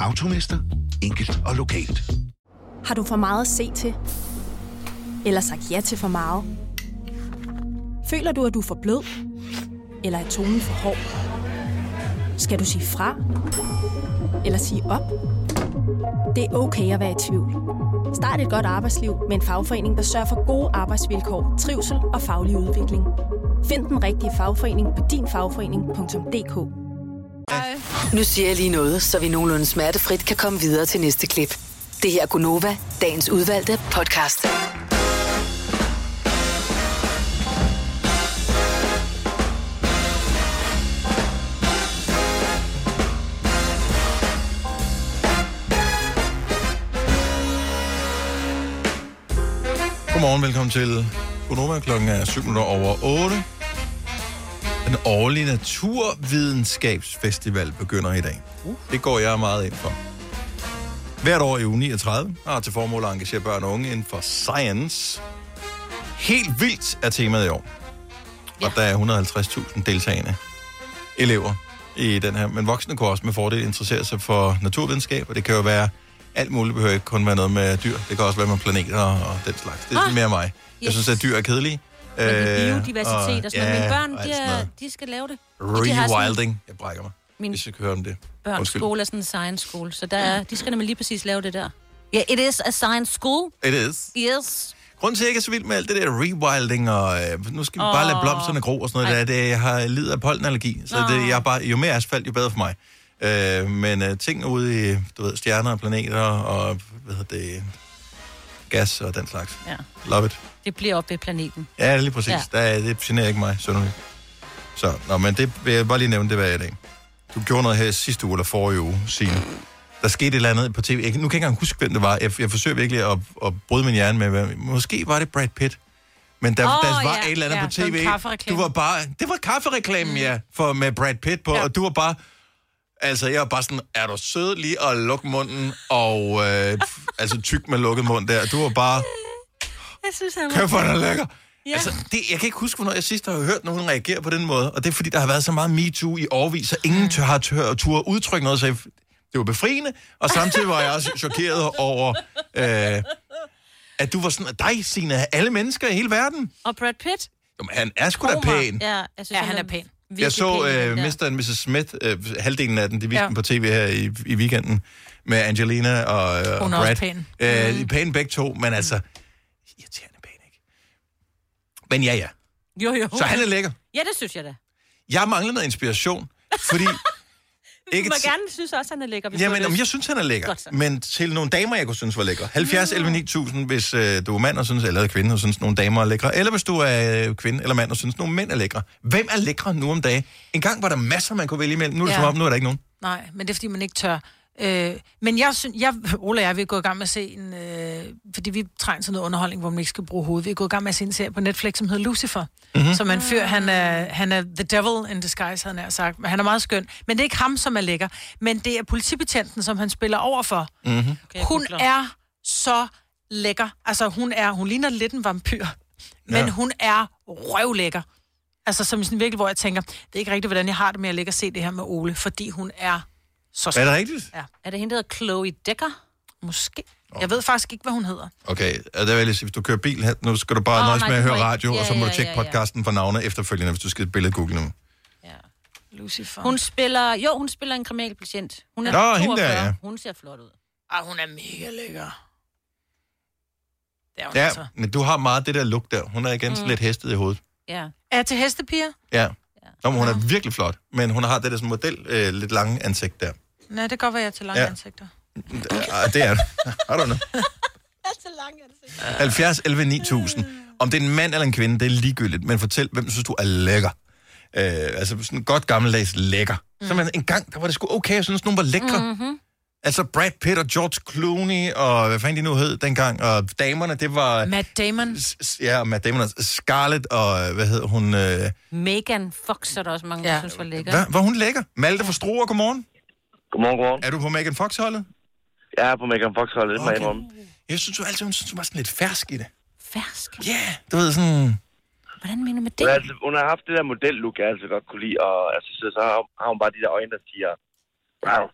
Automester. Enkelt og lokalt. Har du for meget at se til? Eller sagt ja til for meget? Føler du, at du er for blød? Eller er tonen for hård? Skal du sige fra? Eller sige op? Det er okay at være i tvivl. Start et godt arbejdsliv med en fagforening, der sørger for gode arbejdsvilkår, trivsel og faglig udvikling. Find den rigtige fagforening på dinfagforening.dk Nu siger jeg lige noget, så vi nogenlunde smertefrit kan komme videre til næste klip. Det her er Gunova, dagens udvalgte podcast. Til Gunova. Klokken er 7 minutter over 8. Den årlige naturvidenskabsfestival begynder i dag. Det går jeg meget ind for. Hvert år i uge 39 har til formål at engagere børn og unge inden for science. Helt vildt er temaet i år. Ja. Og der er 150.000 deltagende elever i den her. Men voksne kan også med fordel interessere sig for naturvidenskab, og det kan jo være alt muligt. Behøver ikke kun være noget med dyr. Det kan også være med planeter og den slags. Det er Ah, mere mig. Jeg yes. synes, at dyr er kedelige. Men det er Øh, biodiversitet og sådan noget. Mine børn, og de, er, de skal lave det. Og Rewilding. Jeg brækker mig, Min hvis jeg kan høre om det. Børns skole er sådan en science school, så der er, de skal nemlig lige præcis lave det der. Ja, yeah, it is a science school. It is. Yes. Grunden til, at jeg ikke er så vild med alt det der rewilding, og øh, nu skal vi bare Åh. lade blomsterne gro og sådan noget, der, det, jeg har lider af pollenallergi, så det, jeg er bare, jo mere asfalt, jo bedre for mig. Øh, men øh, ting ude i, du ved, stjerner og planeter, og hvad hedder det, gas og den slags. Ja. Love it. Det bliver op ved planeten. Ja, lige præcis. Ja. Der, er- det generer ikke mig, synderligt. Så, nå, men det vil jeg bare lige nævne, det var i dag. Du gjorde noget her sidste uge, eller forrige uge, Signe. Der skete et eller andet på tv. Jeg, nu kan jeg ikke engang huske, hvem det var. Jeg, jeg forsøger virkelig at, at bryde min hjerne med, hvad, måske var det Brad Pitt. Men der, Åh, oh, der var ja, et eller andet ja, på det var en tv. kaffereklame. Du var bare... Det var kaffereklamen, mm. ja, for, med Brad Pitt på, ja. og du var bare... Altså, jeg var bare sådan, er du sød lige at lukke munden, og øh, altså tyk med lukket mund der. Du var bare, Jeg synes, han kæft, hvor er den lækker. Ja. Altså, det, jeg kan ikke huske, hvornår jeg sidst har hørt nogen reagere på den måde. Og det er, fordi der har været så meget MeToo i årvis, så ingen tør har tør, tur udtrykke noget. Så jeg, det var befriende, og samtidig var jeg også chokeret over, øh, at du var sådan, dig, Signe, af alle mennesker i hele verden. Og Brad Pitt? Jamen, han er sgu da pæn. Ja, jeg synes, Ja, han er pæn. Jeg så pæn, øh, Mr. and Mrs. Smith, øh, halvdelen af den, de viste Ja. den på tv her i, i weekenden, med Angelina og, øh, og Brad. pæn. Øh, er pæne begge to, men altså, irriterende pæn, ikke? Men ja, ja. Jo, jo. Så han er lækker. Ja, det synes jeg da. Jeg mangler noget inspiration, fordi... Du Ikke må t- gerne synes også, han er lækker. Hvis du Jamen, om jeg synes, han er lækker. Men til nogle damer, jeg kunne synes var lækker. 70 11 9000, hvis øh, du er mand og synes, eller er kvinde og synes, nogle damer er lækre. Eller hvis du er øh, kvinde eller mand og synes, nogle mænd er lækre. Hvem er lækre nu om dagen? En gang var der masser, man kunne vælge imellem. Nu er det ja. som om, nu er der ikke nogen. Nej, men det er, fordi man ikke tør. Øh, men jeg synes, jeg, Ola og jeg, vi er gået i gang med at se en, øh, fordi vi trænger til noget underholdning, hvor man ikke skal bruge hovedet. Vi er gået i gang med at se en serie på Netflix, som hedder Lucifer. Mm-hmm. Som man fyr, han er, han er the devil in disguise, havde han nær sagt. Men han er meget skøn. Men det er ikke ham, som er lækker. Men det er politibetjenten, som han spiller over for. Mm-hmm. Okay, Hun er så lækker. Altså, hun er, hun ligner lidt en vampyr. Men Ja. hun er røvlækker. Altså, som sådan virkelig, hvor jeg tænker, det er ikke rigtigt, hvordan jeg har det med at ligge og se det her med Ole, fordi hun er så Er det rigtigt? Ja. Er det hende, der hedder Chloe Decker? Måske. Jeg ved faktisk ikke, hvad hun hedder. Okay, og der vil jeg sige, hvis du kører bil her, nu skal du bare oh, nøjes nej, med at høre radio, Ja, og så må ja, du tjekke ja, ja. podcasten for navne efterfølgende, hvis du skal billede google nu. Lucifer. Hun spiller... Jo, hun spiller en kriminalpatient. Hun er Nå, 42. hende der, ja. Hun ser flot ud. Ah, hun er mega lækker. Det er hun Ja, altså. men du har meget det der look der. Hun er igen mm. lidt hestet i hovedet. Ja. Er til hestepiger? Ja. Nå, men hun er virkelig flot, men hun har det der sådan model, øh, lidt lange ansigt der. Nej, det kan godt være, jeg er til lange Ja. ja. ansigter. Ah, det er det. I don't know. 70 11 9000. Om det er en mand eller en kvinde, det er ligegyldigt. Men fortæl, hvem synes du er lækker? Øh, altså sådan godt gammeldags lækker. Mm. Så man, en gang, der var det sgu okay, jeg synes, nogen var lækre. Mm. Mm-hmm. Altså Brad Pitt og George Clooney, og hvad fanden de nu hed dengang, og damerne, det var... Matt Damon. S- Ja, Matt Damon og Scarlett, og hvad hed hun? Øh, Megan Fox er der også mange, der Ja. synes var lækker. hvad, var hun lækker? Malte fra Struer, godmorgen. Godmorgen, godmorgen. Er du på Megan Fox-holdet? Jeg er på Megan Fox-holdet, det må jeg Okay. Jeg synes jo altid, hun synes, hun var sådan lidt fersk i det. Fersk? Ja, yeah, du ved sådan... Hvordan mener du med Hun det? har, altid, hun har haft det der model-look, jeg altid godt kunne lide, og altså, så, så har, har hun bare de der øjne, der siger, wow.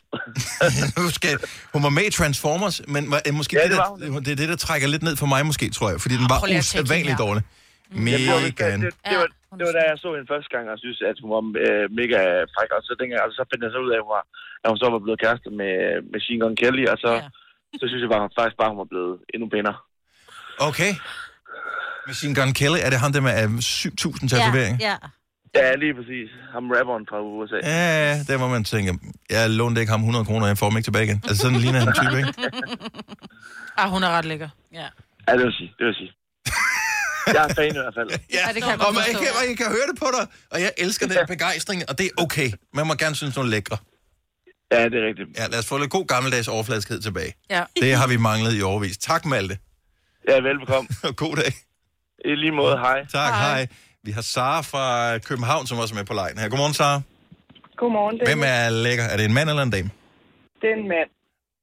skal, hun var med i Transformers, men øh, måske Ja, det, det der, var hun. det er det, der trækker lidt ned for mig måske, tror jeg. Fordi den var usædvanligt dårlig. Det, var, det, det, det, var, det var da jeg så hende første gang, og synes, at hun var øh, mega fræk, og så, dengang, altså, så fandt jeg så ud af, at hun, var, at hun så var blevet kæreste med Machine Gun Kelly, og så, Ja. så synes jeg bare, faktisk bare, at hun var blevet endnu pænere. Okay. Machine Gun Kelly, er det ham der med øh, 7.000 tatoveringer? Ja, ja. Ja, lige præcis. Ham rapperen fra USA. Ja, ja, der må man tænke, jeg lånte ikke ham 100 kroner, jeg får dem ikke tilbage igen. Altså sådan ligner han type, ikke? Ah, hun er ret lækker. ja. Ja, det vil sige. Det vil sige. Jeg er fan i hvert fald. Ja, Ja, det kan jeg og man, jeg, kan, jeg kan høre det på dig, og jeg elsker den begejstring, og det er okay. Man må gerne synes, nogle er lækre. Ja, det er rigtigt. Ja, lad os få lidt god gammeldags overfladiskhed tilbage. Ja. Det har vi manglet i overvis. Tak, Malte. Ja, velbekomme. Og god dag. I lige måde, hej. Tak, hej. hej. Vi har Sara fra København, som også er med på lejen her. Godmorgen, Sara. Godmorgen. Hvem er lækker? Er det en mand eller en dame? det er en mand.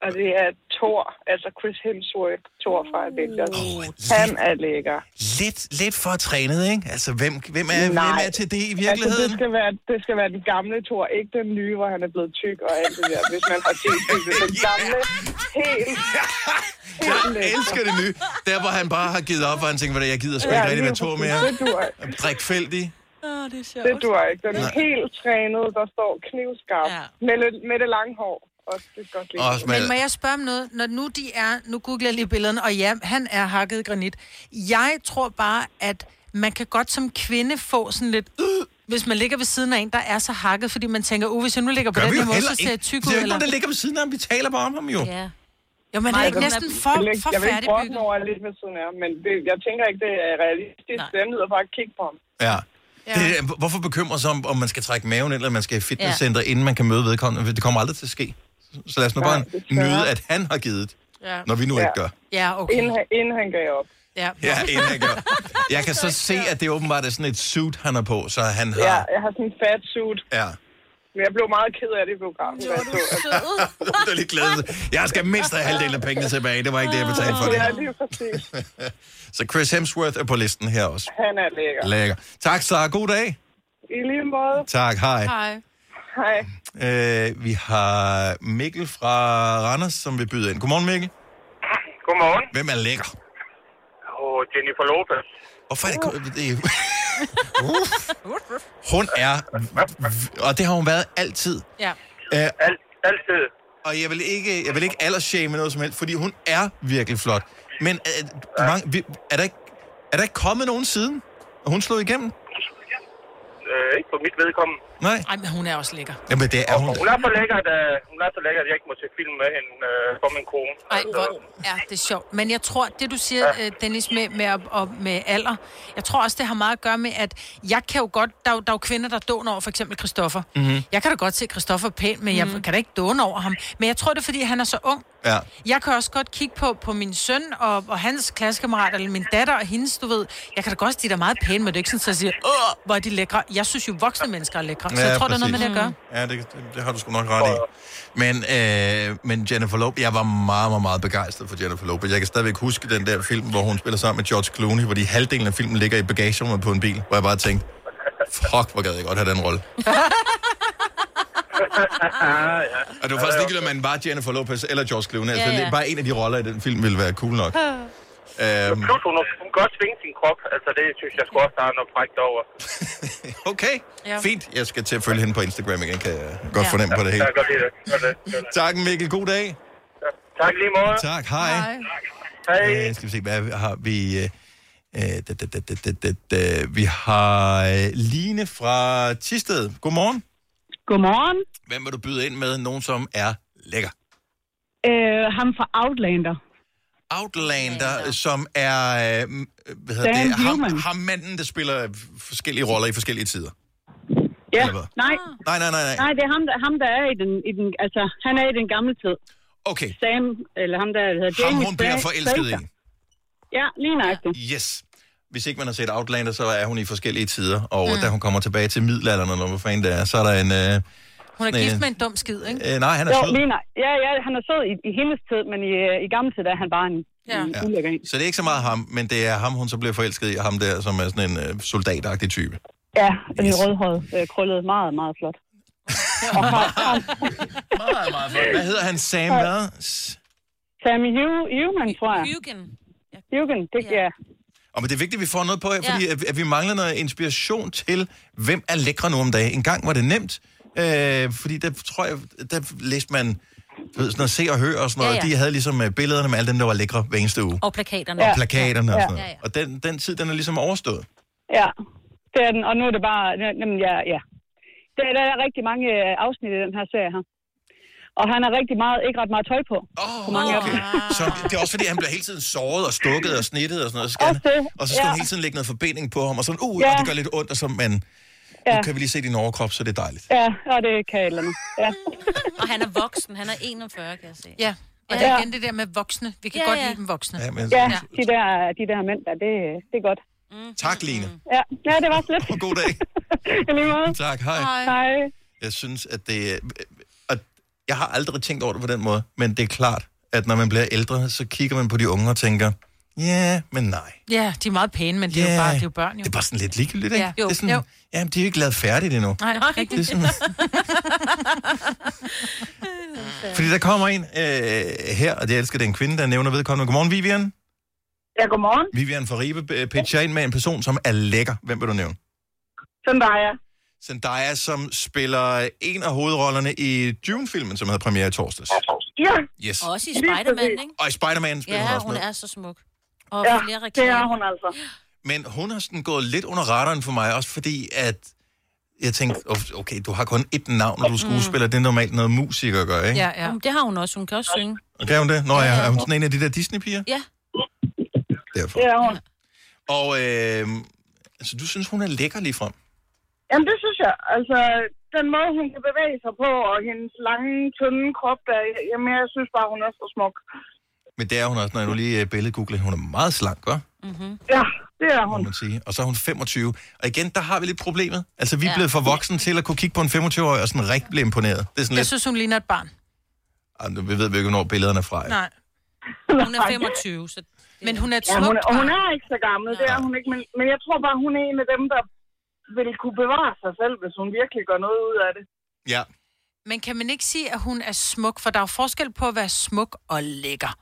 Og det er Thor, altså Chris Hemsworth, Thor fra Avengers. Oh, Han er lækker. Lidt, lidt for trænet, ikke? Altså, hvem, hvem, er, hvem er til det i Altså, virkeligheden? det, skal være, det skal være den gamle Thor, ikke den nye, hvor han er blevet tyk og alt det der. Hvis man har set det, den gamle, helt, helt Jeg lækker. elsker det nye. Der, hvor han bare har givet op, og han tænker, jeg gider sgu ikke rigtig være Thor mere. Det dur ikke. Drikfældig. Åh, det er sjovt. Det dur ikke. Den er Nej. helt trænet, der står knivskarp. Ja. Med, det, med det lange hår. Også, det er godt lide. Også med- Men må jeg spørge om noget? Når nu de er, nu googler jeg lige billederne, og ja, han er hakket granit. Jeg tror bare, at man kan godt som kvinde få sådan lidt, øh, hvis man ligger ved siden af en, der er så hakket, fordi man tænker, uh, hvis jeg nu ligger på Gør den her måde, så ser jeg tyk Det er ud. jo ikke nogen, der ligger ved siden af ham. Vi taler bare om ham jo. Ja. Jo, men det er ikke næsten for, jeg for jeg vil ikke brokke over lidt ved siden af ham, men det, jeg tænker ikke, det er realistisk. Det er nødt bare at kigge på ham. Ja. Det, er- hvorfor bekymre sig om, om man skal trække maven ind, eller man skal i fitnesscenter, ja. inden man kan møde vedkommende? Det kommer aldrig til at ske. Så lad os nu Nej, bare nyde, at han har givet, ja. når vi nu ikke gør. Ja, okay. Inden, han- inden han gav op. Ja, Ja, inden han gør. Jeg kan så se, at det åbenbart er sådan et suit, han har på, så han har... Ja, jeg har sådan en fat suit. Ja. Men jeg blev meget ked af det i da jeg så, at- Det er lidt glæde. Jeg skal mindst have halvdelen af pengene tilbage. Det var ikke det, jeg betalte for det. Ja, lige præcis. Så Chris Hemsworth er på listen her også. Han er lækker. Lækker. Tak, Sara. God dag. I lige måde. Tak, hej. Hej. Hej. Øh, vi har Mikkel fra Randers, som vil byde ind. Godmorgen, Mikkel. Godmorgen. Hvem er lækker? Og Jennifer Lopez. Hvorfor er det... er... Uff. Hun er... Og det har hun været altid. Ja. Uh, Alt, altid. Og jeg vil ikke, jeg vil ikke aldersshame noget som helst, fordi hun er virkelig flot. Men uh, mange, vi- er, der ikke, er der ikke kommet nogen siden? Og hun slog igennem? Øh, ikke på mit vedkommende. Nej. Ej, men hun er også lækker. Jamen, det er hun. Hun er så lækker, at, øh, hun er så lækker, at jeg ikke må se film med hende øh, for min kone. Ej, hvor er det sjovt. Men jeg tror, det du siger, ja. Dennis, med, med, op, med alder, jeg tror også, det har meget at gøre med, at jeg kan jo godt, der, er der er jo kvinder, der dåner over for eksempel Christoffer. Mhm. Jeg kan da godt se Christoffer pæn, men jeg kan da ikke dåne over ham. Men jeg tror, det er, fordi han er så ung. Ja. Jeg kan også godt kigge på, på min søn og, og hans klassekammerater, eller min datter og hendes, du ved. Jeg kan da godt sige, de er meget pæne, men det er ikke sådan, at jeg siger, åh, hvor er de lækre. Jeg synes jo, voksne mennesker er lækre. Så Ja, jeg tror, det er noget med det præcis. at gøre. Ja, det, det, det har du sgu nok ret i. Men, øh, men Jennifer Lopez, jeg var meget, meget, meget begejstret for Jennifer Lopez. Jeg kan stadigvæk huske den der film, hvor hun spiller sammen med George Clooney, hvor de halvdelen af filmen ligger i bagagerummet på en bil, hvor jeg bare tænkte, fuck, hvor gad jeg godt have den rolle. Og det var faktisk ligegyldigt, om man var Jennifer Lopez eller George Clooney. Altså, Ja, ja. bare en af de roller i den film ville være cool nok. Øhm, Plus, hun, hun kan også svinge sin krop. Altså, det synes jeg sgu også, der er noget frækt over. okay, Ja. fint. Jeg skal til at følge hende på Instagram igen, kan jeg godt fornemme på det hele. Jeg kan godt lide det. Gør det. Gør det. Tak, Mikkel. God dag. Tak lige måde. Tak, hej. Hej. Øh, skal vi se, hvad har vi... Øh, øh, da, da, da, da, da, da, da. Vi har øh, Line fra Tisted. Godmorgen. Godmorgen. Hvem vil du byde ind med? Nogen, som er lækker. Øh, ham fra Outlander. Outlander, som er... Øh, hvad hedder Dan det? Ham, Newman. ham manden, der spiller forskellige roller i forskellige tider. Ja, nej. Nej, nej, nej, nej. Nej, det er ham, der, ham, der er i den, i den... Altså, han er i den gamle tid. Okay. Sam, eller ham der, der hedder Ham, Jamie hun bliver forelsket i. Ja, lige nøjagtigt. Yes. Hvis ikke man har set Outlander, så er hun i forskellige tider. Og mm. da hun kommer tilbage til middelalderen, eller hvad fanden det er, så er der en... Øh, Hun er sådan gift med en dum skid, ikke? Øh, nej, han er jo, sød. Lige nøj- ja, ja, han er sød i, i hendes tid, men i, øh, i gamle tid er han bare en, ja. en Ja. Så det er ikke så meget ham, men det er ham, hun så bliver forelsket i, og ham der, som er sådan en øh, soldatagtig type. Ja, den yes. rødhåret, øh, krøllet, meget, meget flot. Meget, meget flot. Hvad hedder han? Sam hvad? Sammy Hu- Human, tror jeg. Hugen. Hugen, det ja. Og men det er vigtigt, at vi får noget på her, fordi at, at vi mangler noget inspiration til, hvem er lækre nu om dagen. En gang var det nemt, øh, fordi der tror jeg, der læste man ved, sådan noget se og hør og sådan noget. Ja, Ja, ja. ja. De havde ligesom øh, billederne med alle dem, der var lækre hver eneste uge. Og plakaterne. Og plakaterne og Ja. sådan noget. Og den, den tid, den er ligesom overstået. Ja, det er den, og nu er det bare, jamen, ja, ja. Der, der er rigtig mange øh, afsnit i den her serie her. Og han har rigtig meget, ikke ret meget tøj på. Oh, på mange okay. af. Så det er også fordi, han bliver hele tiden såret og stukket og snittet og sådan noget. Så skal han, det, og så skal ja. han hele tiden lægge noget forbinding på ham, og sådan, uh, Ja. og det gør lidt ondt, og så, men Ja. nu kan vi lige se din overkrop, så det er dejligt. Ja, og det kan et eller andet. Ja. Og han er voksen. Han er 41, kan jeg se. Ja, og Ja. det er igen det der med voksne. Vi kan Ja, godt ja. lide dem voksne. Ja, men, Ja, de der, de der mænd der, det, det er godt. Tak, Line. Ja, ja det var slet. God dag. I lige måde. Tak, hej. Hej. Jeg synes, at det... er- Og jeg har aldrig tænkt over det på den måde, men det er klart, at når man bliver ældre, så kigger man på de unge og tænker, ja, men nej. Ja, de er meget pæne, men det er jo bare, det er jo børn, jo. Det er bare sådan lidt ligegyldigt, ikke? Ja. Jo, det er sådan, jo. Jamen, de er jo ikke lavet færdigt endnu. Nej, rigtigt. Det er sådan, fordi der kommer en øh, her, og elsker, det er en kvinde, der nævner vedkommende. Godmorgen, Vivian. Ja, godmorgen. Vivian fra Ribe øh, pitcher ind med en person, som er lækker. Hvem vil du nævne? Zendaya. Zendaya, som spiller en af hovedrollerne i Dune-filmen, som havde premiere i torsdags. Ja. Yes. Og også i Spider-Man, ikke? Og i Spider-Man spiller Ja, hun også hun med. er så smuk. Og Ja, flere det reklamer. er hun altså. Men hun har sådan gået lidt under radaren for mig, også fordi at jeg tænkte, "Oh, okay, du har kun ét navn, når du er skuespiller. Det er normalt noget musiker gør, ikke? Ja, ja. Det har hun også. Hun kan også synge. Og kan hun det? Nå ja, er hun sådan en af de der Disney-piger? Ja. Derfor. Det er hun. Og øh, altså, du synes, hun er lækker lige frem? Jamen, det synes jeg. Altså, den måde, hun kan bevæge sig på, og hendes lange, tynde krop, der, jamen, jeg synes bare, hun er så smuk. Men det er hun også, når jeg nu lige øh, billedgoogler. Hun er meget slank, hva'? Mm-hmm. Ja, det er Må hun. man sige. Og så er hun 25. Og igen, der har vi lidt problemet. Altså, vi er Ja. blevet for voksne til at kunne kigge på en 25-årig og sådan rigtig blive imponeret. Det er sådan Jeg lidt... synes, hun ligner et barn. Ej, nu- vi ved vi ikke, hvornår billederne er fra. Ja. Nej. Hun er 25, så... Men hun er et Ja, hun, er- og hun er ikke så gammel, det er hun ikke. Men, men jeg tror bare, hun er en af dem, der vil kunne bevare sig selv, hvis hun virkelig gør noget ud af det. Ja. Men kan man ikke sige, at hun er smuk? For der er forskel på at være smuk og lækker.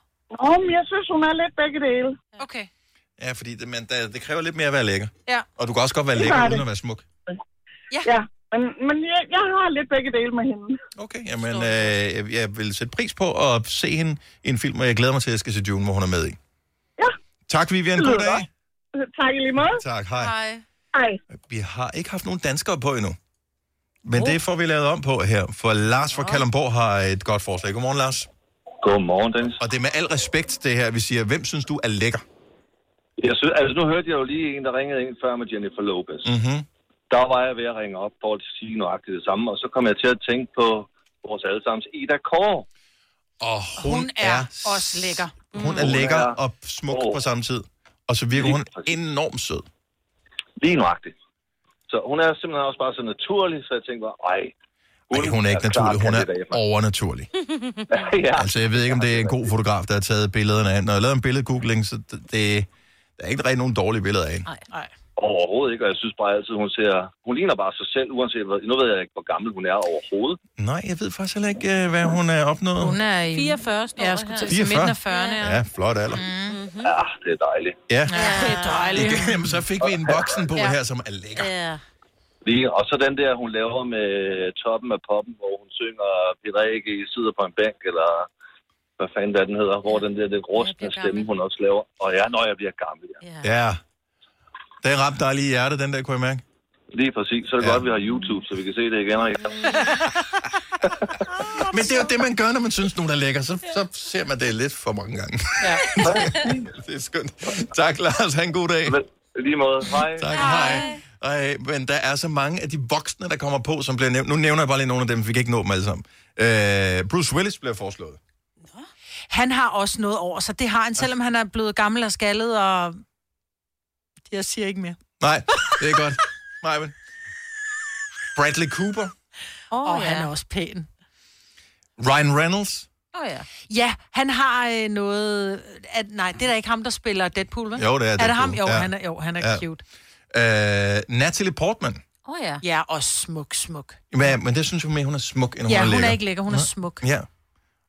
Nå, men jeg synes, hun er lidt begge dele. Okay. Ja, fordi det, men, der, det kræver lidt mere at være lækker. Ja. Og du kan også godt være Det lækker uden det. at være smuk. Ja. ja. Men, men jeg, jeg har lidt begge dele med hende. Okay, jamen, øh, jeg- jeg vil sætte pris på at se hende i en film, og jeg glæder mig til, at jeg skal se Dune, hvor hun er med i. Ja. Tak, Vivian. Det God dag. Tak i lige måde. Tak, hej. Hej. Hej. Vi har ikke haft nogen danskere på endnu. Men oh. det får vi lavet om på her, for Lars fra Kalundborg har et godt forslag. Godmorgen, Lars. Godmorgen, Dennis. Og det er med al respekt, det her, vi siger, hvem synes du er lækker? Jeg synes, altså, nu hørte jeg jo lige en, der ringede ind før med Jennifer Lopez. Mm-hmm. Der var jeg ved at ringe op for at sige nøjagtigt det samme, og så kom jeg til at tænke på vores allesammens Ida Kåre. Og hun, Hun er også lækker. Hun er lækker og smuk på samme tid. Og så virker hun enormt sød. Lige nøjagtigt. Så hun er simpelthen også bare så naturlig, så jeg tænkte bare, ej. Nej, hun er ikke naturlig, hun er overnaturlig. ja. Altså, jeg ved ikke, om det er en god fotograf, der har taget billederne af. Når jeg lavede en billedgoogling, så det, der er ikke rigtig nogen dårlige billeder af hende. Nej. Overhovedet ikke, og jeg synes bare altid, hun ser... Hun ligner bare sig selv, uanset hvad... Nu ved jeg ikke, hvor gammel hun er overhovedet. Nej, jeg ved faktisk heller ikke, øh, hvad hun er opnået. Hun er i... 44 står Ja, jeg skulle til at sige midten af 40'erne. Ja, flot alder. Mm-hmm. Ja, det er dejligt. Ja. Ja, det er dejligt. Igen, jamen, så fik vi en voksen på Ja. her, som er lækker. Ja. Lige, og så den der, hun laver med toppen af poppen, hvor hun synger Peter A.G. sidder på en bænk, eller hvad fanden det den hedder, hvor den der, det rustne stemme, hun også laver. Og ja, når jeg bliver gammel, ja. Ja. Den ramte dig lige i hjertet, den der, kunne jeg mærke. Lige præcis. Så er det ja. godt, vi har YouTube, så vi kan se det igen og igen. Men det er jo det, man gør, når man synes, nogen er lækker. Så, så ser man det lidt for mange gange. Ja. det er skønt. Tak, Lars. Ha' en god dag. Lige måde. Hej. Tak, hej. Ej, men der er så mange af de voksne, der kommer på, som bliver nævnt. Nu nævner jeg bare lige nogle af dem, for vi kan ikke nå dem alle sammen. Øh, Bruce Willis bliver foreslået. Han har også noget over sig. Det har han, selvom han er blevet gammel og skaldet, og... Jeg siger ikke mere. Nej, det er godt. Nej, men. Bradley Cooper. Oh, ja. han er også pæn. Ryan Reynolds. Åh oh, ja. Ja, han har øh, noget... At, nej, det er da ikke ham, der spiller Deadpool, vel? Jo, det er Er det ham? Deadpool. Jo, Ja. han er, jo, han er Ja. cute. Øh, Natalie Portman. Åh oh, ja. Ja, og smuk, smuk. Men, men det synes jeg mere, hun er smuk, end hun ja, er hun lækker. er ikke lækker, hun er smuk. Ja.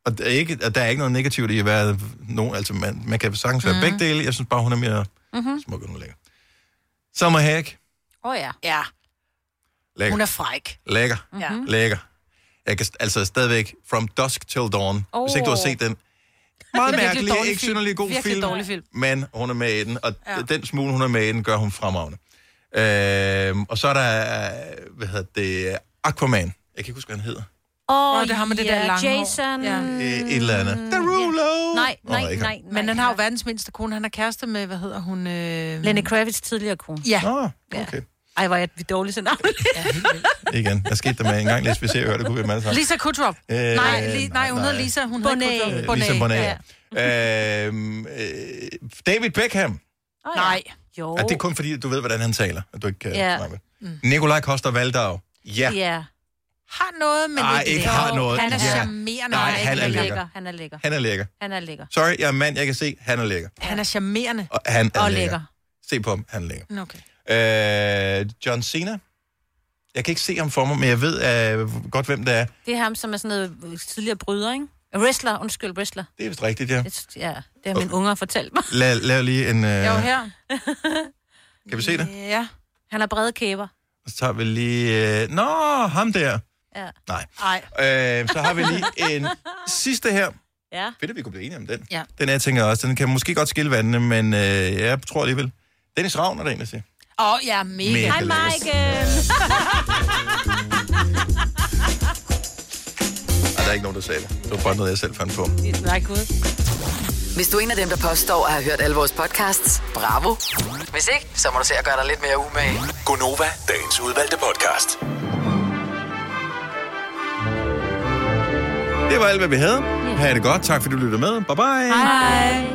Og der er ikke, og der er ikke noget negativt i at være nogen, altså man, man kan sagtens være Mhm. begge dele. Jeg synes bare, hun er mere Mm-hmm. smuk, end hun er lækker. Salma Hayek. Åh oh, ja. Ja, Lækker. hun er fræk. Lækker. Ja. Lækker. Jeg kan altså stadigvæk From Dusk Till Dawn. Oh. Hvis ikke du har set den. Meget er mærkelig, ikke film. synderlig god Virkelig film, dårlig film. men hun er med i den, og Ja. ja. den smule, hun er med i den, gør hun fremragende. Øhm, og så er der, øh, hvad hedder det, Aquaman. Jeg kan ikke huske, hvad han hedder. Åh, Åh, det har med det der lange hår. Jason... Ja. Øh, Et eller andet. Derulo! Nej, Nå, nej, ikke nej, nej. Men han har jo verdens mindste kone. Han er kæreste med, hvad hedder hun? Øh... Lenny Kravitz tidligere kone. Ja. Nå, okay. Ej, hvor er vi dårlige til navn. Igen. Hvad skete der med en gang? Læs, vi ser, det kunne vi alle sammen. Lisa Kudrow. Øh, nej, li- nej, hun nej. hedder Lisa. Hun Bonet. hedder Kudrow. Øh, Lisa Bonet. Ja. Øhm, øh, David Beckham. Oh, Nej. Jo. Er det er kun fordi, du ved, hvordan han taler, at du ikke kan Ja. snakke med. Nikolaj Koster Valdau. Ja. Ja. Har noget, men Ej, ikke, har noget. Han er Ja. charmerende. Nej, han er er lækker. lækker. Han er lækker. Han er lækker. Han er lækker. Sorry, jeg er mand, jeg kan se, han er lækker. Han er charmerende. Og han er Og lækker. lækker. Se på ham, han er lækker. Okay. Øh, John Cena. Jeg kan ikke se ham for mig, men jeg ved øh, godt, hvem det er. Det er ham, som er sådan noget øh, tidligere bryder, ikke? Wrestler, undskyld, wrestler. Det er vist rigtigt, ja. Det, ja, det har mine unger fortalt mig. Lav, lav lige en... Øh, Jeg er jo her. kan vi se det? Ja. Han har brede kæber. Så tager vi lige... Øh... Nå, ham der. Ja. Nej. Nej. Øh, så har vi lige en sidste her. Ja. Fedt, at vi kunne blive enige om den. Ja. Den her tænker også, den kan måske godt skille vandene, men øh, jeg tror alligevel. Dennis Ravn er der en, der siger. Åh, oh, ja, mega. Hej, lækkert. Der er ikke nogen, der sagde det. Det var bare noget, jeg selv fandt på. Nej, Gud. Hvis du er en af dem, der påstår at have hørt alle vores podcasts, bravo. Hvis ikke, så må du se at gøre dig lidt mere umage. Gonova, dagens udvalgte podcast. Det var alt, hvad vi havde. Ha' det godt. Tak, fordi du lyttede med. Bye bye. Hej.